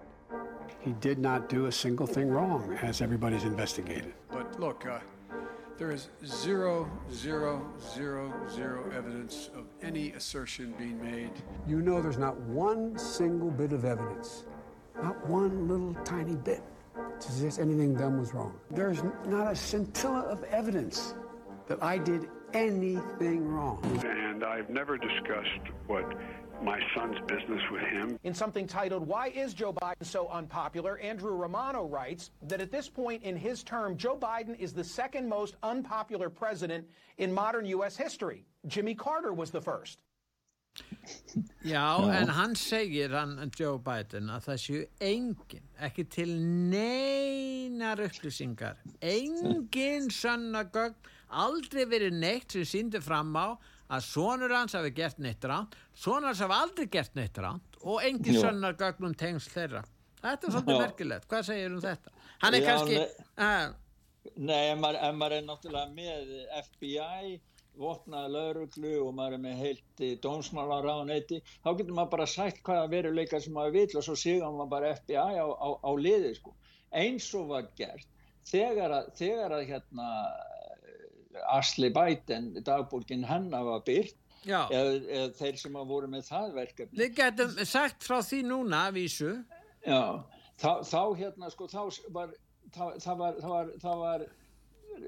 He did not do a single thing wrong as everybody's investigated. But look uh, there is zero, zero, zero, zero evidence of any assertion being made. You know there's not one single bit of evidence, not one little tiny bit to suggest anything done was wrong. There's not a scintilla of evidence that I did anything wrong. And I've never discussed what my son's business with him. In something titled, Why is Joe Biden so unpopular? Andrew Romano writes that at this point in his term, Joe Biden is the second most unpopular president in modern U.S. history. Jimmy Carter was the first. Já, Já, en hann segir, hann, Joe Biden, að það séu engin, ekki til neinar upplýsingar, engin sönnagögn, aldrei verið neitt sem síndi fram á að sonur hans hafi gert neitt ránt, sonur hans hafi aldrei gert neitt ránt og engin sönnagögn um tengsl þeirra. Þetta er svolítið merkilegt, hvað segir um þetta? Hann er Já, kannski... Ne, uh, nei, en maður, er náttúrulega með FBI vopnaði lauruglu og maður er með heilt dómsmála ráðneiti, þá getur maður bara sagt hvaða veruleika sem maður vil og svo sigur maður bara FBI á, á, á liði sko. eins og var gert þegar að, þegar að hérna Asli Biden dagbólkin hennar var byrt eða, eða þeir sem hafa voru með það verkefni. Við getum sagt frá því núna vísu. Já, þá, þá hérna sko, þá var, það var, það var, það var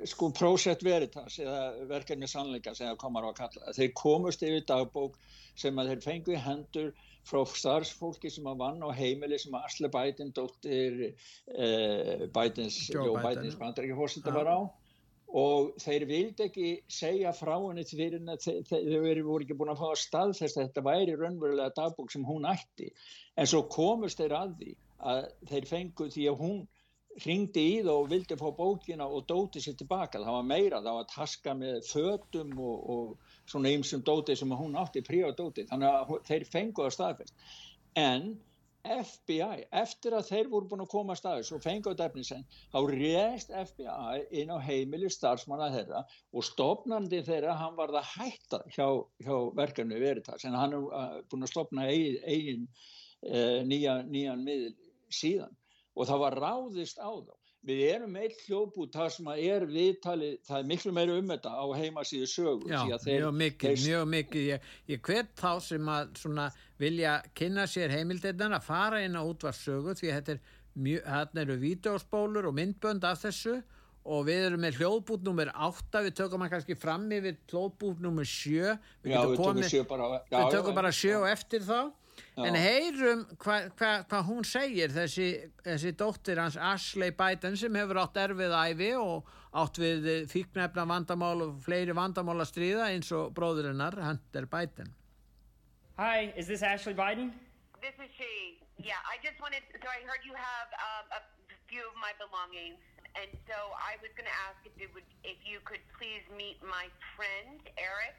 sko Project Veritas eða verkefni sannleika sem það komar á að kalla. Þeir komust yfir dagbók sem að þeir fengu í hendur frá starfsfólki sem að vann á heimili sem að Asle Biden dóttir eh, Bidens, Joe Bidens bandarækjafórsetta var á. Og þeir vildi ekki segja frá henni henni þeir, voru ekki búin að fá að staðfesta að þetta væri raunverulega dagbók sem hún ætti. En svo komust þeir að því að þeir fengu því að hún ringdi í það og vildi fá bókina og dóti sér tilbaka, það var meira það var taska með fötum og, og svona ymsum dóti sem hún átti príva dóti, þannig að þeir fengu að staðfest. En FBI, eftir að þeir voru búin að koma að staðis og fengi á defnisenn, þá rést FBI inn á heimili starfsmanna þeirra og stopnandi þeirra, hann var það hætta hjá, hjá verkefni Veritas, en hann er uh, búin að stopna eigin, eigin uh, nýja, nýjan miðl síðan og það var ráðist á þá. Við erum eitt hljóput það sem er viðtalið, það er miklu meira um þetta á heimasíðu sögu. Já, þeir, mjög mikið, þeir... mjög mikið. Ég, ég hvet þá sem að svona vilja kynna sér heimildeinan að fara inn á útvarsögu því að þetta mjög, eru vídeospólur og myndbönd af þessu og við erum með hljóðbút nummer 8, við tökum hann kannski fram yfir hljóðbút nummer 7, við, já, við komið, tökum, bara, já, við tökum bara 7 og eftir þá En heyrum hvað hva, hva hún segir þessi, þessi dóttir hans Ashley Biden sem hefur átt erfið æfi og átt við fíknefna vandamál og fleiri vandamál að stríða eins og bróðurinnar Hunter Biden. Hi, is this Ashley Biden? This is she. Yeah, I just wanted, so I heard you have um, a few of my belongings and so I was going to ask if, would, if you could please meet my friend Eric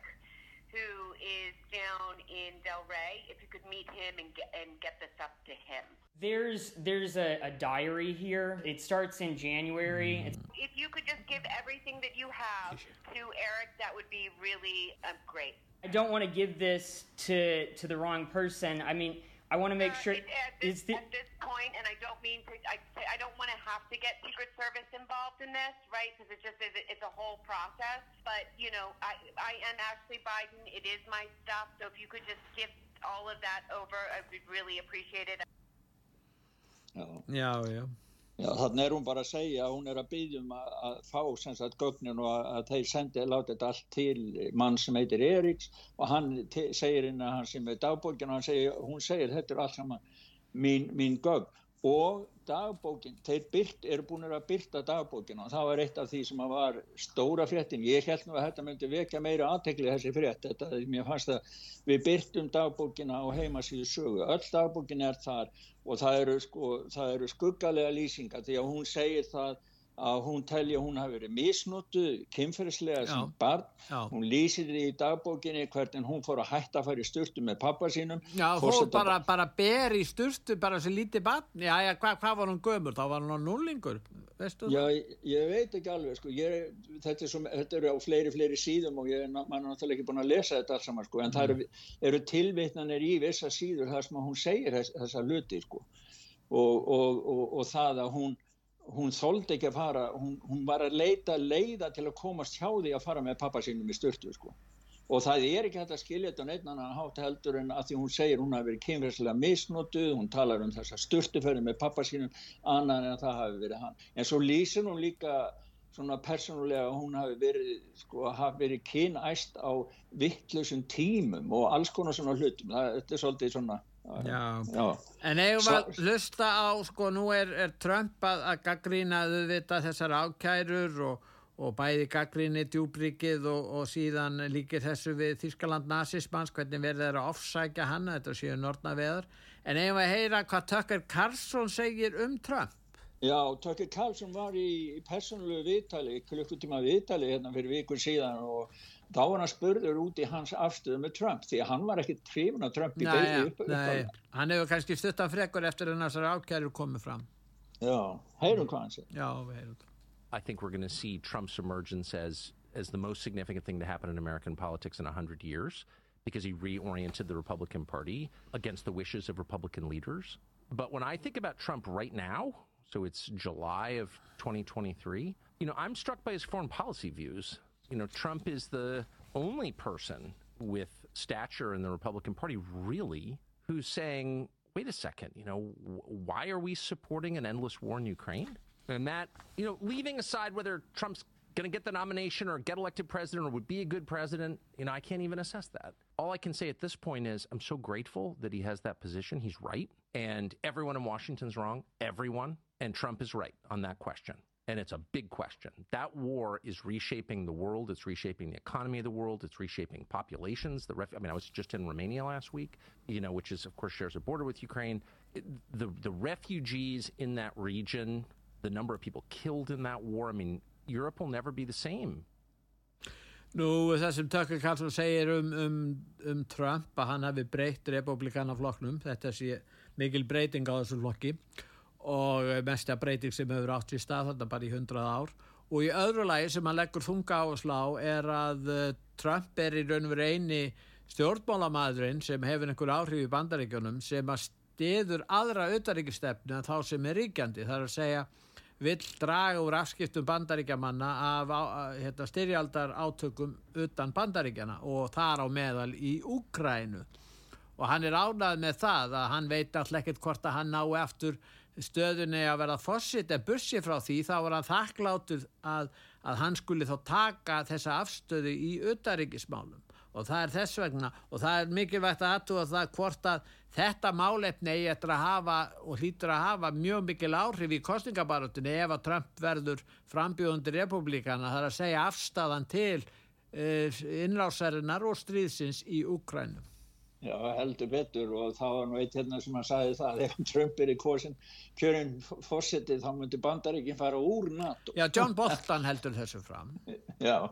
who is down in Del Rey, if you could meet him and get, and get this up to him. There's there's a, a diary here. It starts in January. It's if you could just give everything that you have to Eric, that would be really uh, great. I don't want to give this to to the wrong person. I mean, I want to make uh, sure. At this, the, at this point, and I don't mean to, I, I don't want to have to get Secret Service involved in this, right? Because it just is, it's a whole process. But, you know, I, I am Ashley Biden. It is my stuff. So if you could just give all of that over, I would really appreciate it. Oh. Yeah, yeah. Já, þannig er hún bara að segja að hún er að byggjum að, að fá sagt, gögnin og að, að þeir sendi láta þetta allt til mann sem heitir Eriks og hann segir inn að hann sem er dagbókin og segir, hún segir þetta er allt saman mín, mín gögn og dagbókin, þeir byrt, eru búin að byrta dagbókin og það var eitt af því sem var stóra fréttin, ég held nú að þetta myndi vekja meira aðtekli þessi frétt, þetta, mér fannst að við byrtum dagbókina á heimasíðu sögu, öll dagbókin er þar og það eru, sko, það eru skuggalega lýsingar. Því að hún segir það að hún telja að hún hafi verið misnóttu kynferðslega sem barn já. hún lýsir því í dagbókinni hvernig hún fór að hætta að fara í sturtu með pappa sínum Já, hún bara, bara ber í sturtu bara sem lítið barn Já, já, hvað hva var hún gömur? Þá var hún á núlingur Já, ég, ég veit ekki alveg sko. ég, þetta, er svo, þetta eru á fleiri, fleiri síðum og ég er náttúrulega ekki búin að lesa þetta alls saman sko. en mm. það eru, eru tilvitnanir í vissa síður þar sem hún segir þess, þessa luti sko. og, og, og, og það að hún hún þóldi ekki að fara, hún, hún var að leita leiða til að komast hjá því að fara með pappa sínum í styrtu sko. og það er ekki hægt að skilja þetta neitt annan hátt heldur en að því hún segir hún hafi verið kynferðslega misnotuð, hún talar um þessa styrtuferði með pappa sínum annan en það hafi verið hann. En svo lýsir hún líka svona persónulega hún hafi verið, sko, hafi verið kynæst á vittlusum tímum og alls konar svona hlutum, það, þetta er svolítið svona Já. Já. En eigum við að hlusta á, sko, nú er, er Trump að, að gaggrína auðvitað þessar ákærur og, og bæði gaggríni djúbrikið og, og síðan líkir þessu við Þískaland nazismans, hvernig verður þeirra að ofsækja hann, þetta séu nortna veður. En eigum við að heyra hvað Tucker Carlson segir um Trump? Já, Tucker Carlson var í, í persónulegu viðtali, klukkutíma viðtali hérna fyrir vikur síðan og þá var hann spurður út í hans afstöðu með Trump því að hann var ekki trefn að Trump í beigðu upp, upp hann hefur kannski stuttan frekkur eftir að þessar ákjæru komið fram. Já, heyrum hvað hann sé já, við heyrum I think we're going to see Trump's emergence as as the most significant thing to happen in American politics in 100 years because he reoriented the Republican Party against the wishes of Republican leaders. But when I think about Trump right now, so it's July of 2023, you know, I'm struck by his foreign policy views. you know, Trump is the only person with stature in the Republican Party, really, who's saying wait a second, you know, why are we supporting an endless war in Ukraine? And that, you know, leaving aside whether Trump's going to get the nomination or get elected president or would be a good president, you know, I can't even assess that. All I can say at this point is I'm so grateful that he has that position. He's right. And everyone in Washington's wrong. Everyone. And Trump is right on that question. And it's a big question. That war is reshaping the world. It's reshaping the economy of the world. It's reshaping populations. The ref- I mean, I was just in Romania last week, you know, which is, of course, shares a border with Ukraine. The, the refugees in that region, the number of people killed in that war, I mean, Europe will never be the same. Nú það sem Tucker segir um, um, um Trump að hann hafi breytt republikanaflokknum, þetta sé mikil breyting á þessu flokki og mesta breyting sem hefur átt í stað þetta bara í hundrað ár. Og í öðru lagi sem hann leggur þunga á að slá er að uh, Trump er í raun og verið eini stjórnmálamadurinn sem hefur einhver áhrif í bandaríkjunum sem að stiður aðra auðaríkistefnu en þá sem er ríkjandi. Það er að segja vill draga úr afskiptum bandaríkjamanna af hérna, styrjaldar átökum utan bandaríkjana og þar á meðal í Úkrænu og hann er ánað með það að hann veit alltaf ekkert hvort að hann ná eftir stöðunni að vera fósitt en bussi frá því þá var hann þakklátur að, að hann skuli þá taka þessa afstöðu í utanríkismálum og það er þess vegna og það er mikilvægt að aðtúa það hvort að þetta málefni eigi eftir að hafa og hlýtur að hafa mjög mikil áhrif í kostningabarutinni ef að Trump verður frambjóðundir republikana þar að segja afstæðan til uh, innrásarinnar og stríðsins í Úkrænum. Já, heldur betur og það var nú eitt hérna sem hann sagði það ef Trump er í korsin kjörinn fórsetið þá myndir bandaríkinn fara úr NATO. Já, John Bolton heldur þessu fram. Já,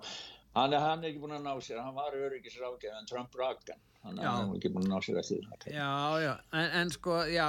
Hann er, hann er ekki búin að ná sér, hann var öryggisrákjað en Trump rakkan, hann er ekki búin að ná sér eftir það. Já, já, en, en sko, já,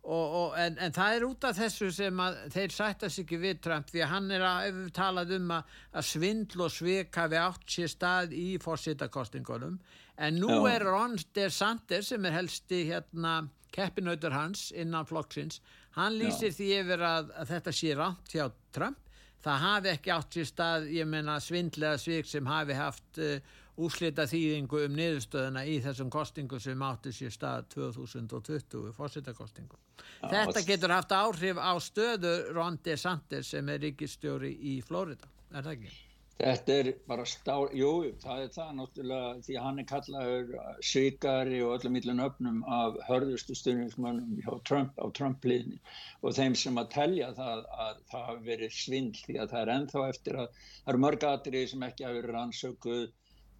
og, og, en, en það er út af þessu sem að þeir sættast ekki við Trump því að hann er að talað um að, að svindl og svik hafi átt sér stað í fórsýttakostingunum, en nú já. er Ron DeSantis sem er helsti hérna keppinautur hans innan flokksins, hann lýsir já. því yfir að, að þetta sé rámt hjá Trump það hafi ekki átt sér stað, ég menna svindlega svik sem hafi haft uh, úslita þýðingu um niðurstöðuna í þessum kostingu sem átti sér stað 2020 fórsettakostingu. Þetta getur haft áhrif á stöðu Ron DeSantis sem er ríkistjóri í Florida, er það ekki? Þetta er bara stál, jú, það er það náttúrulega því að hann er kallaður svikari og öllum millin öfnum af hörðustu styrningsmönnum á Trump, Trump-liðni. Og þeim sem að telja það að það hafi verið svindl því að það er enþá eftir að það eru mörg aðrið sem ekki hafi verið rannsökuð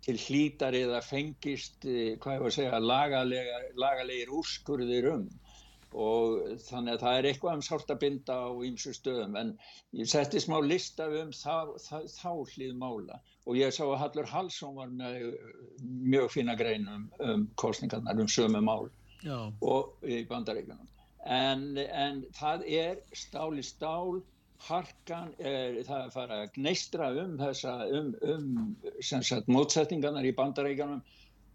til hlítari eða fengist, eh, hvað ég var að segja, lagalega, lagalegir úrskurðir um og þannig að það er eitthvað um sárt að binda á ýmsu stöðum en ég setti smá lista um þá, þá, þá hlýð mála og ég sá að Hallur Hallsson var með mjög fina grein um, um kostningarnar um sömu mál Já. og í bandaríkunum en, en það er stál í stál harkan er það að fara að gneistra um þessa um, um sagt, mótsettingarnar í bandaríkunum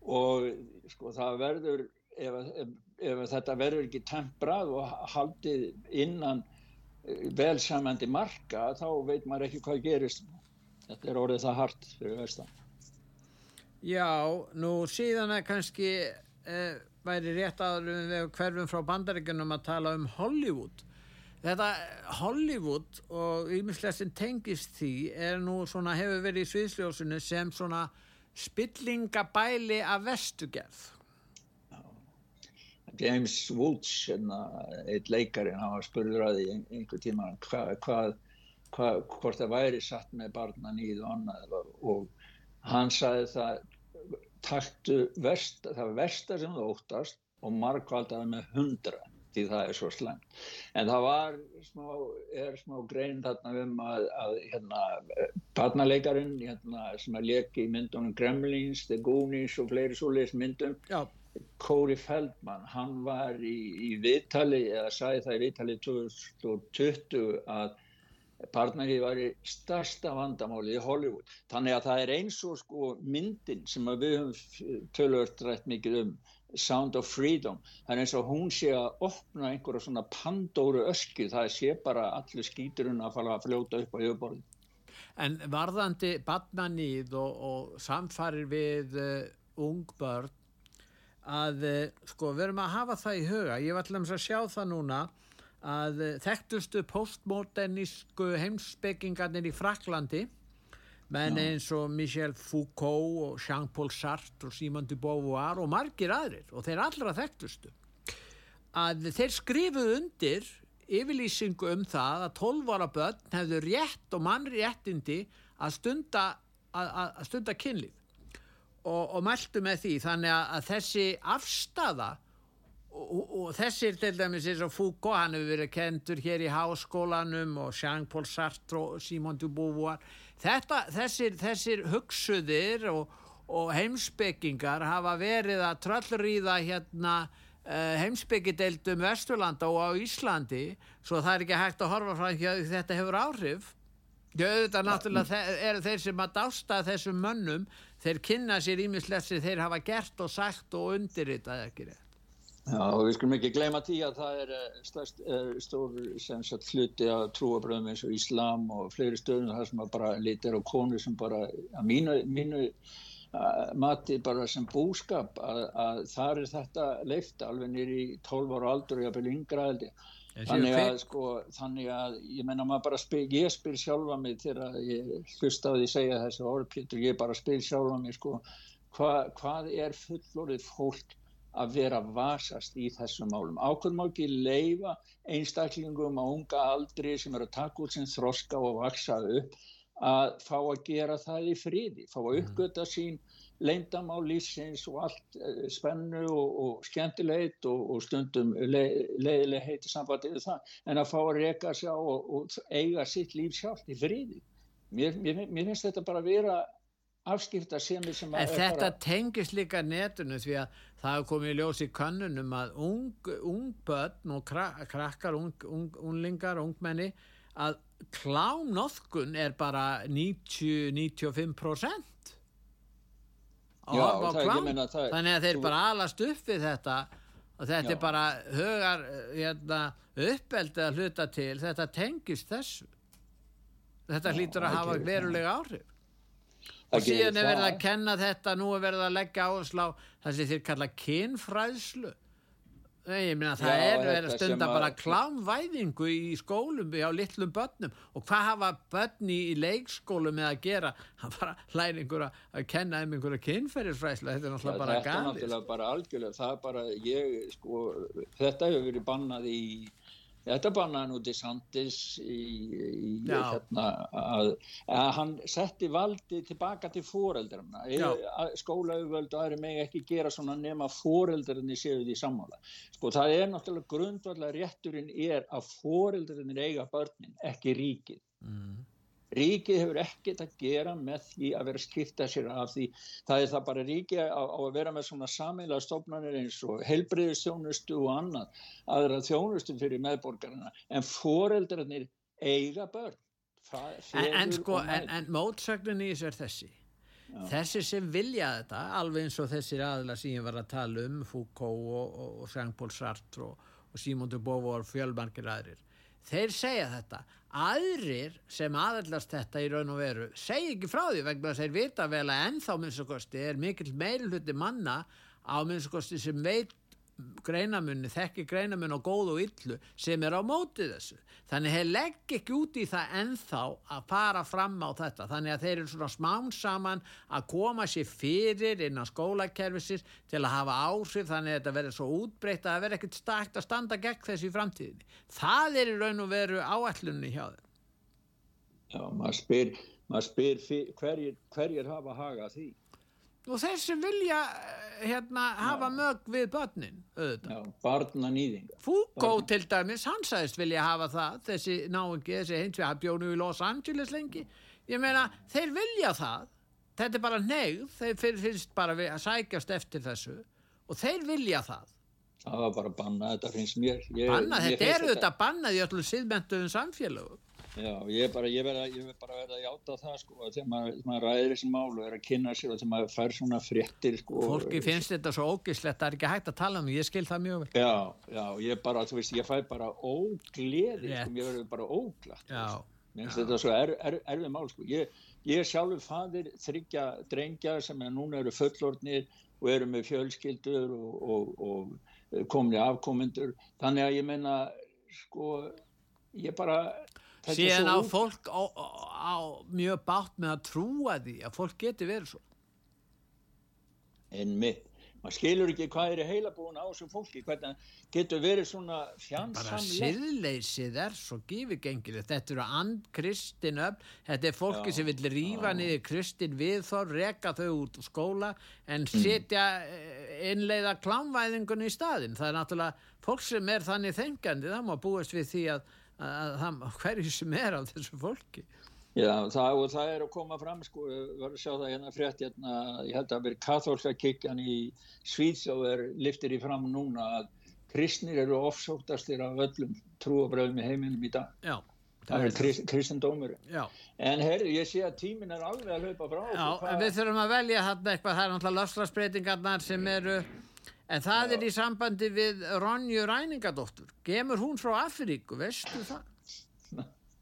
og sko það verður ef, ef ef þetta verður ekki temprað og haldið innan eh, velsamandi marka þá veit maður ekki hvað gerist. Þetta er orðið það hart fyrir vestan. Já, nú síðan er kannski eh, væri rétt að við hverfum frá bandaríkunum að tala um Hollywood. Þetta Hollywood og yminslega sem tengist því er nú svona hefur verið í sviðsljósinu sem svona spillingabæli af vestugerð James Woods hérna, eitt leikarinn hann var spurður að því einhver tíma hvað hva, hva, hvort það væri satt með barnan í það annað og hann sagði það taktu versta, það versta sem þú óttast og markvaldaði með hundra því það er svo slengt en það var smá, er smá grein þarna um að, að hérna, barnaleikarin hérna, sem að leki í myndunum Gremlins, The Goonies og fleiri svoleiðis myndum Já Corey Feldman, hann var í, í viðtali, eða sagði það í viðtali 2020 að partnerið var í starsta vandamáli í Hollywood. Þannig að það er eins og sko myndin sem við höfum tölvört rætt mikið um, Sound of Freedom, það er eins og hún sé að opna einhverja svona pandóru ösku, það sé bara allir skýturinn að fara að fljóta upp á yfirborðin. En varðandi badnanýð og, og samfarir við uh, ung börn að eh, sko við erum að hafa það í huga. Ég var alltaf að sjá það núna að eh, þekktustu postmodernísku heimsbyggingarnir í Fraklandi menn eins og Michel Foucault og Jean-Paul Sartre og Simone de Beauvoir og margir aðrir og þeir allra þekktustu að þeir skrifuðu undir yfirlýsingu um það að 12 ára börn hefðu rétt og mannréttindi að stunda, að, að stunda kynlíf og, og mæltu með því þannig að, að þessi afstafa og, og, þessir til dæmis eins og Foucault hann hefur verið kentur hér í háskólanum og Jean-Paul Sartre og Simone de Beauvoir. Þetta, þessir, þessir hugsuðir og, og heimsbyggingar hafa verið að tröllrýða hérna uh, heimsbyggideildum Vesturlanda og á Íslandi svo það er ekki hægt að horfa frá því að þetta hefur áhrif. Já, auðvitað náttúrulega eru þeir sem að dásta þessum mönnum, þeir kynna sér ímislegt sem þeir hafa gert og sagt og undirritað ekki rétt. Já, og við skulum ekki gleyma því að það er eh, stærst, er stór sem sagt, hluti af trúabröðum eins og Íslam og fleiri stöðum þar sem að bara litir á konu sem bara að mínu, mínu uh, mati bara sem búskap að, að þar er þetta leift alveg nýri í 12 ára aldur og jafnvel yngra held ég. En séu Þannig að, sko, þannig að ég menna maður bara spyr, ég spyr sjálfa mig þegar ég hlusta á því segja þessi orð Pétur, ég bara spyr sjálfa mig sko, hva, hvað er fullorðið fólk að vera að vasast í þessum málum. Ákveð má ekki leifa einstaklingum á unga aldri sem eru að taka út sem þroska og vaksa upp að fá að gera það í friði, fá að uppgöta sín leyndamál lífsins og allt eh, spennu og, og skemmtileit og, og stundum le, leiðileg heiti sambandi við það en að fá að reka sig á og, og eiga sitt líf sjálft í friði. Mér, mér, mér finnst þetta bara að vera afskipta sem er sem En er þetta bara, tengist líka netinu því að það komið í ljós í könnunum að ung, ung börn og kra, krakkar, ung, ung, unglingar, ungmenni að klámnoðkun er bara 90-95% að horfa á klám. þannig að þeir bara alast upp við þetta og þetta Já. er bara högar hérna, uppeldi að hluta til. Þetta tengist þessu. Þetta Já, hlýtur að hafa verulega áhrif. Og síðan er verið að kenna þetta nú er verið að leggja áherslu á það sem þeir kalla kynfræðslu Nei, ég meina það Já, er verið að stunda bara klámvæðingu í skólum á litlum börnum. Og hvað hafa börn í, leikskólum með að gera? Hann bara hlæringur að, að kenna þeim einhverja kynferðisfræðslu. Þetta er náttúrulega bara þetta er náttúrulega bara algjörlega það bara ég sko þetta hefur verið bannað í þetta bannaði nú DeSantis í, í hérna að, að hann setti valdi tilbaka til foreldrarna Já. skólaugvöld og aðri megi ekki gera svona nema foreldrarnir séu því sammála sko það er náttúrulega grundvallega rétturinn er að foreldrarnir eiga börnin, ekki ríkið mm. Ríkið hefur ekkert að gera með því að vera skipta sér af því. Það er það bara ríkið á, á að vera með svona sameilega stofnanir eins og helbriðistjónustu og annað, aðra þjónustu fyrir meðborgarina. En foreldrarnir eiga börn. En, en sko, og en, en mótsögnin í þessu er þessi þessi sem vilja þetta alveg eins og þessir aðla sem ég var að tala um Foucault og, og, og Jean-Paul Sartre og, og Simon de Beauvoir og fjölmargir aðrir þeir segja þetta. Aðrir sem aðallast þetta í raun og veru segja ekki frá því vegna að þeir vita vel að ennþá minnstakosti er mikill meiri hluti manna á minnstakosti sem veit greinamunni, þekki greinamunni á góð og illu sem er á móti þessu. Þannig þeir legg ekki út í það ennþá að fara fram á þetta. Þannig að þeir eru svona smán saman að koma sér fyrir innan skólakerfisins til að hafa áhrif þannig að þetta verður svo útbreytt að það verður ekkert stakt að standa gegn þessu í framtíðinni. Það er í raun og veru áætlunni hjá þeim. Já, maður spyr, maður spyr hverjir, hverjir hafa haga því. Og þeir sem vilja eh, hérna hafa mög við börnin auðvitað. Já, barna nýðinga. Foucault til dæmis, hann sagðist vilja hafa það þessi náingi, þessi hins við bjónu í Los Angeles lengi. Ég meina, þeir vilja það. Þetta er bara neyð, þeir finnst bara að sækjast eftir þessu. Og þeir vilja það. Það var bara bannað, þetta finnst mér. Ég, bannað, mér þetta eru þetta bannað í öllum síðmentuðum samfélögum Já, ég bara, ég verð að, ég verð bara verða að játa það sko, að þegar maður, maður ræðir þessi mál og er að kynna sér og þegar maður fær svona fréttir sko. fólki finnst þetta svo ógislegt það er ekki hægt að tala um, ég skil það mjög vel Já, já, ég bara, þú veist, ég fæ bara ógleði, sko, ég verður bara óglatt. Já, Mér finnst þetta svo er, er, erfið mál, sko. Ég, ég sjálfur fadir þryggja drengja sem er núna eru fullorðnir og eru með fjölskyldur og, og, og komni afkomendur þannig að ég menna sko ég bara síðan á fólk á, á mjög bátt með að trúa því að fólk geti verið svo. En mitt maður skilur ekki hvað er í heilabúin á þessum fólki hvernig getur verið svona fjandsamlega bara siðleysið er svo gífigengilegt þetta eru and kristin upp þetta er fólki já, sem vil rýfa niður kristin viðþór, reka þau út skóla en mm. setja mm. innleiða klámvæðingun í staðin það er náttúrulega fólk sem er þannig þengandi það má búast við því að, að, að, að hverju sem er á þessu fólki Já, það, það er að koma fram, sko, við verðum að sjá það hérna frétt, hérna, ég held að verið kathólska kikjan í Svíðsjóð er liftir í fram núna að kristnir eru ofsóttastir af öllum trúabröðum í heiminum í dag. Já. Það er krist, kristendómur. En herri, ég sé að tímin er alveg að hlaupa frá. Já, en við þurfum að velja þarna eitthvað, það er náttúrulega lofslagsbreytingarnar sem eru, en það Já. er í sambandi við Ronju Ræningadóttur. Gemur hún frá Afríku, veistu það?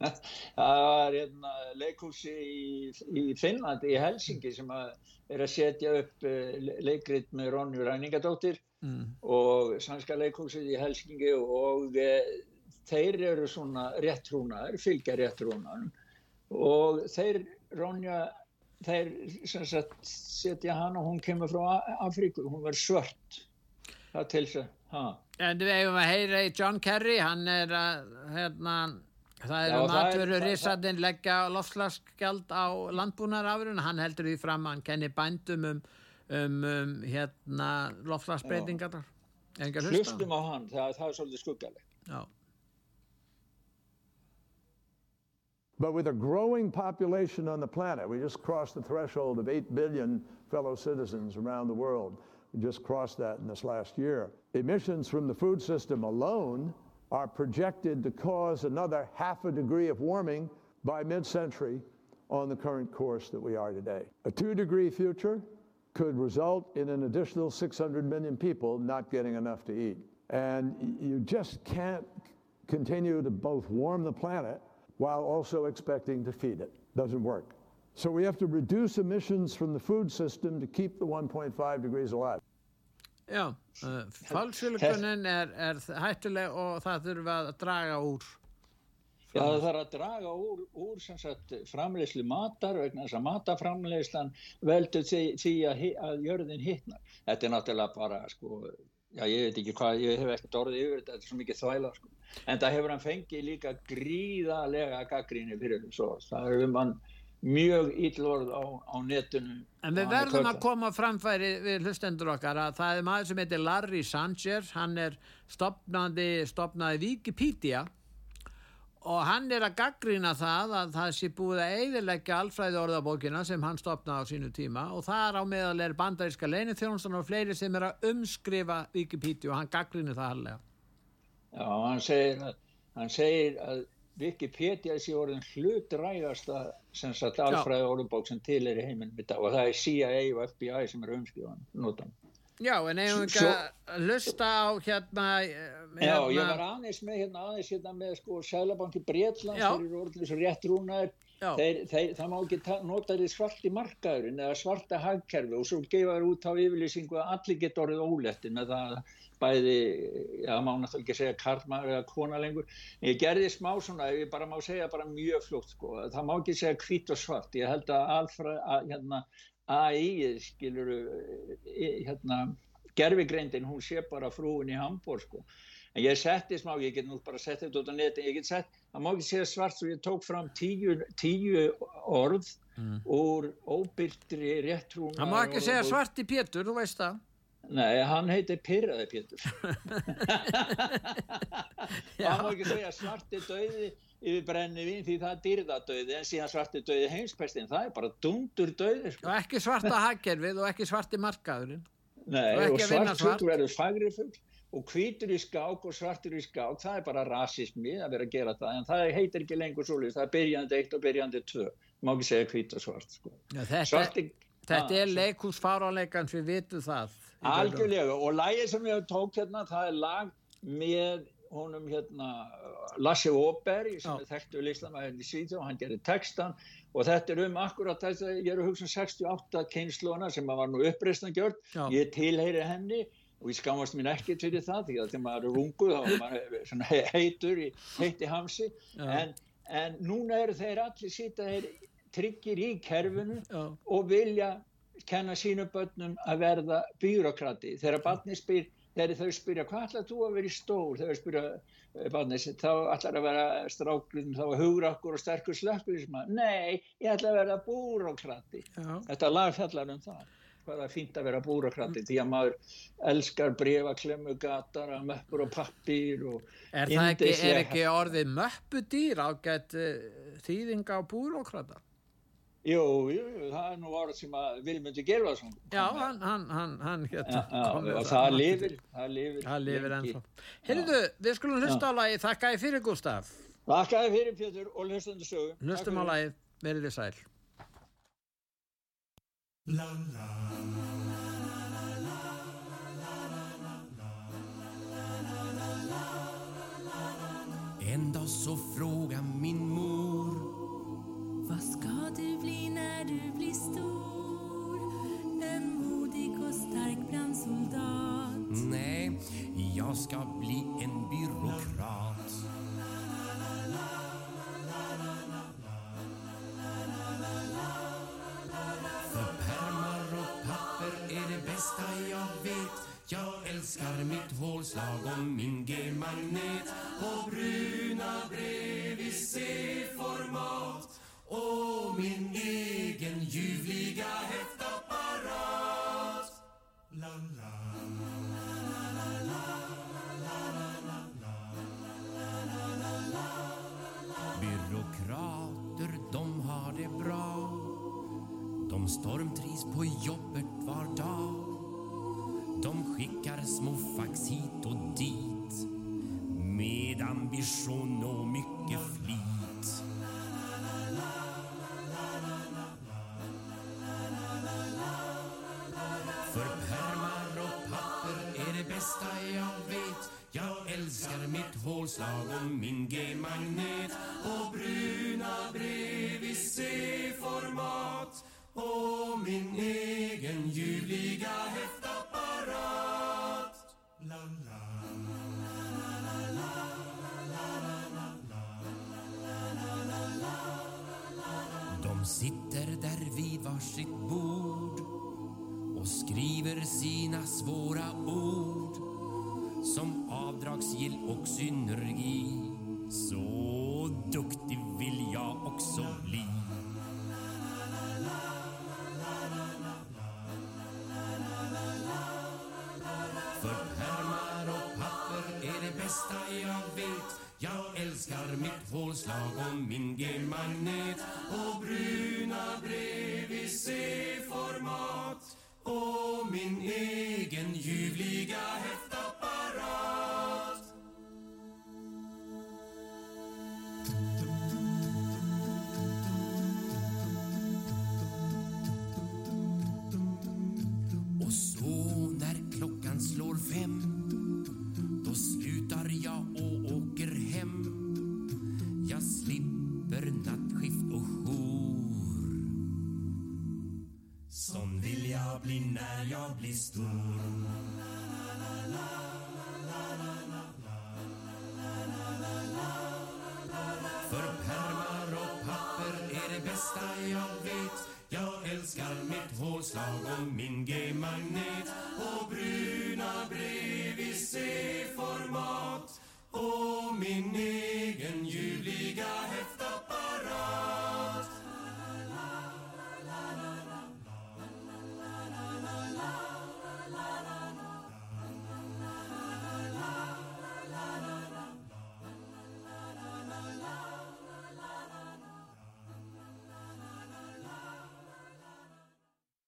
það var hérna, leikhúsi í, í Finnlandi, í Helsingi sem að er að setja upp uh, leikrit með Ronju Ræningadóttir mm. og sannska leikhúsið í Helsingi og uh, þeir eru svona réttrúnaður, fylgja réttrúnaðum og þeir Ronja þeir sagt, setja hann og hún kemur frá Afríku, hún var svört það til þess að En við hefum að heyra í John Kerry hann er að hérna Það eru matverurissadinn leggja lofslagsgjald á landbúnarafurinn, hann heldur því fram að hann kenni bændum um, um, um hérna, lofslagsbreytingar. Hlustum á hann, það, það er svolítið skuggalegt. Já. But with a growing population on the planet, we just crossed the threshold of 8 billion fellow citizens around the world. Just crossed that in this last year. Emissions from the food system alone are projected to cause another half a degree of warming by mid-century on the current course that we are today. A two degree future could result in an additional 600 million people not getting enough to eat. And you just can't continue to both warm the planet while also expecting to feed it. Doesn't work. So we have to reduce emissions from the food system to keep the 1.5 degrees alive. Já, uh, falsfylgunin er, er hættuleg og það þurfum að draga úr. Já, það þarf að draga úr, úr sagt, framleyslu matar vegna þess að mataframleyslan veldur því, því að, að jörðin hittnar. Þetta er náttúrulega bara, sko, já, ég veit ekki hvað, ég hef ekkert orðið yfir þetta, þetta er svo mikið þvæla, sko. En það hefur hann fengið líka gríðalega gaggríni fyrir þessu. Það er um hann mjög íllorð á, á netinu. En við verðum að koma framfæri við hlustendur okkar að það er maður sem heitir Larry Sanger hann er stopnaði stopnaði Wikipedia og hann er að gaggrina það að það sé búið að eiðilegja alfræði orðabókina sem hann stopnaði á sínu tíma og það er á meðal er bandaríska leinithjónustan og fleiri sem er að umskrifa Wikipedia og hann gaggrinu það allega Já, hann segir að, hann segir að Wikipedia sé orðin hlutrægasta sem sagt alfræði orðubók sem til er í heiminum í dag og það er CIA og FBI sem er umskriðan notan. Já, en eigum við ekki að lusta á hérna, hérna Já, ég var aðeins með hérna aðeins hérna með sko Sælabanki Breitlands þeir eru orðin þessu rétt rúnaður þeir, þeir, það má ekki nota því svart í markaðurinn eða svarta hagkerfi og svo gefa þér út á yfirlýsingu að allir geta orðið ólettin með það bæði, já má náttúrulega ekki segja karlmaður eða kona lengur. Ég gerði smá svona, ég bara má segja bara mjög fljótt sko, það má ekki segja hvít og svart, ég held að alfra að hérna AI skilur hérna gerfigreindin, hún sé bara frúin í Hamburg sko, en ég setti smá ég get nú bara sett þetta út á neti, ég get sett það má ekki segja svart, svo ég tók fram tíu, tíu orð mm. úr óbyrtri réttrúna það má ekki segja svart í pétur, þú veist það. Nei, hann heitir Pyrraði Pétur. Hann má ekki segja svarti döði yfir brennivín því það er dýrðadöði en síðan svarti döði heimspestin það er bara dundur döði sko. og ekki svarta haggerfið og ekki svarti markaðurinn Nei, og, og svart svart verður fagri full og hvítur í skák og svartur í skák það er bara rasismi að vera að gera það en það heitir ekki lengur svolítið það er byrjandi eitt og byrjandi tvö má ekki segja hvít og svart sko. Já, þetta, Svarti, þetta er leikúsfáráleikan við vitum það Algjörlega og lægið sem ég tók hérna það er lag með honum hérna Lasse Åberg sem er þekktu listamæðin í Svíþjóð og hann gerir textan og þetta er um akkurat þess að ég er að hugsa 68 um kynnslóna sem var nú uppreistan gjörd, ég tilheyri henni og ég skamast mín ekki til það því að þegar maður er runguð þá er maður heitur í heiti hamsi. En, en núna eru þeir allir sýta þeir tryggir í kerfinu Já. og vilja kenna sínum börnum að verða byråkrati þegar barni spyr þegar þau spyrja hvað ætlar þú að vera í stór? Þegar þau spyrja barni þá ætlar að vera stráklun þá hugur okkur og sterkur slökkur nei, ég ætla að vera búrókrati þetta lag fjallar um það hvað það er fínt að vera búrokrati mm. því að maður elskar brefa, klemmu, gatar möppur og pappir og Er það ekki, er ekki orðið möppudýr ágætt uh, þýðinga á búrokrata? Jú, jú, það er nú orð sem að Vilmundi Gervarsson Já, hann, hann, hann, hann hérna ja, ja, og það lifir það lifir, lifir ennþá Heyrðu, við skulum hlusta á lagi Þakka ég fyrir Gustaf Þakka ég fyrir Pétur og hlustundu sögu Hlustum á lagi, verið þið sæl La la En dag så fråga min mor Vad ska du bli när du blir stor? En modig och stark brandsoldat. Nej, jag ska bli en byråkrat. För pärmar och papper är det bästa jag vet. Jag älskar mitt hålslag och min G-magnet. Ambition och mycket flit. För pärmar och papper är det bästa jag vet Jag älskar mitt hålslag och min G-magnet sitt bord och skriver sina svåra ord som avdragsgill och synergi. Så duktig vill jag också bli. För pärmar och papper är det bästa jag vet. Jag älskar mitt hålslag och min gemagne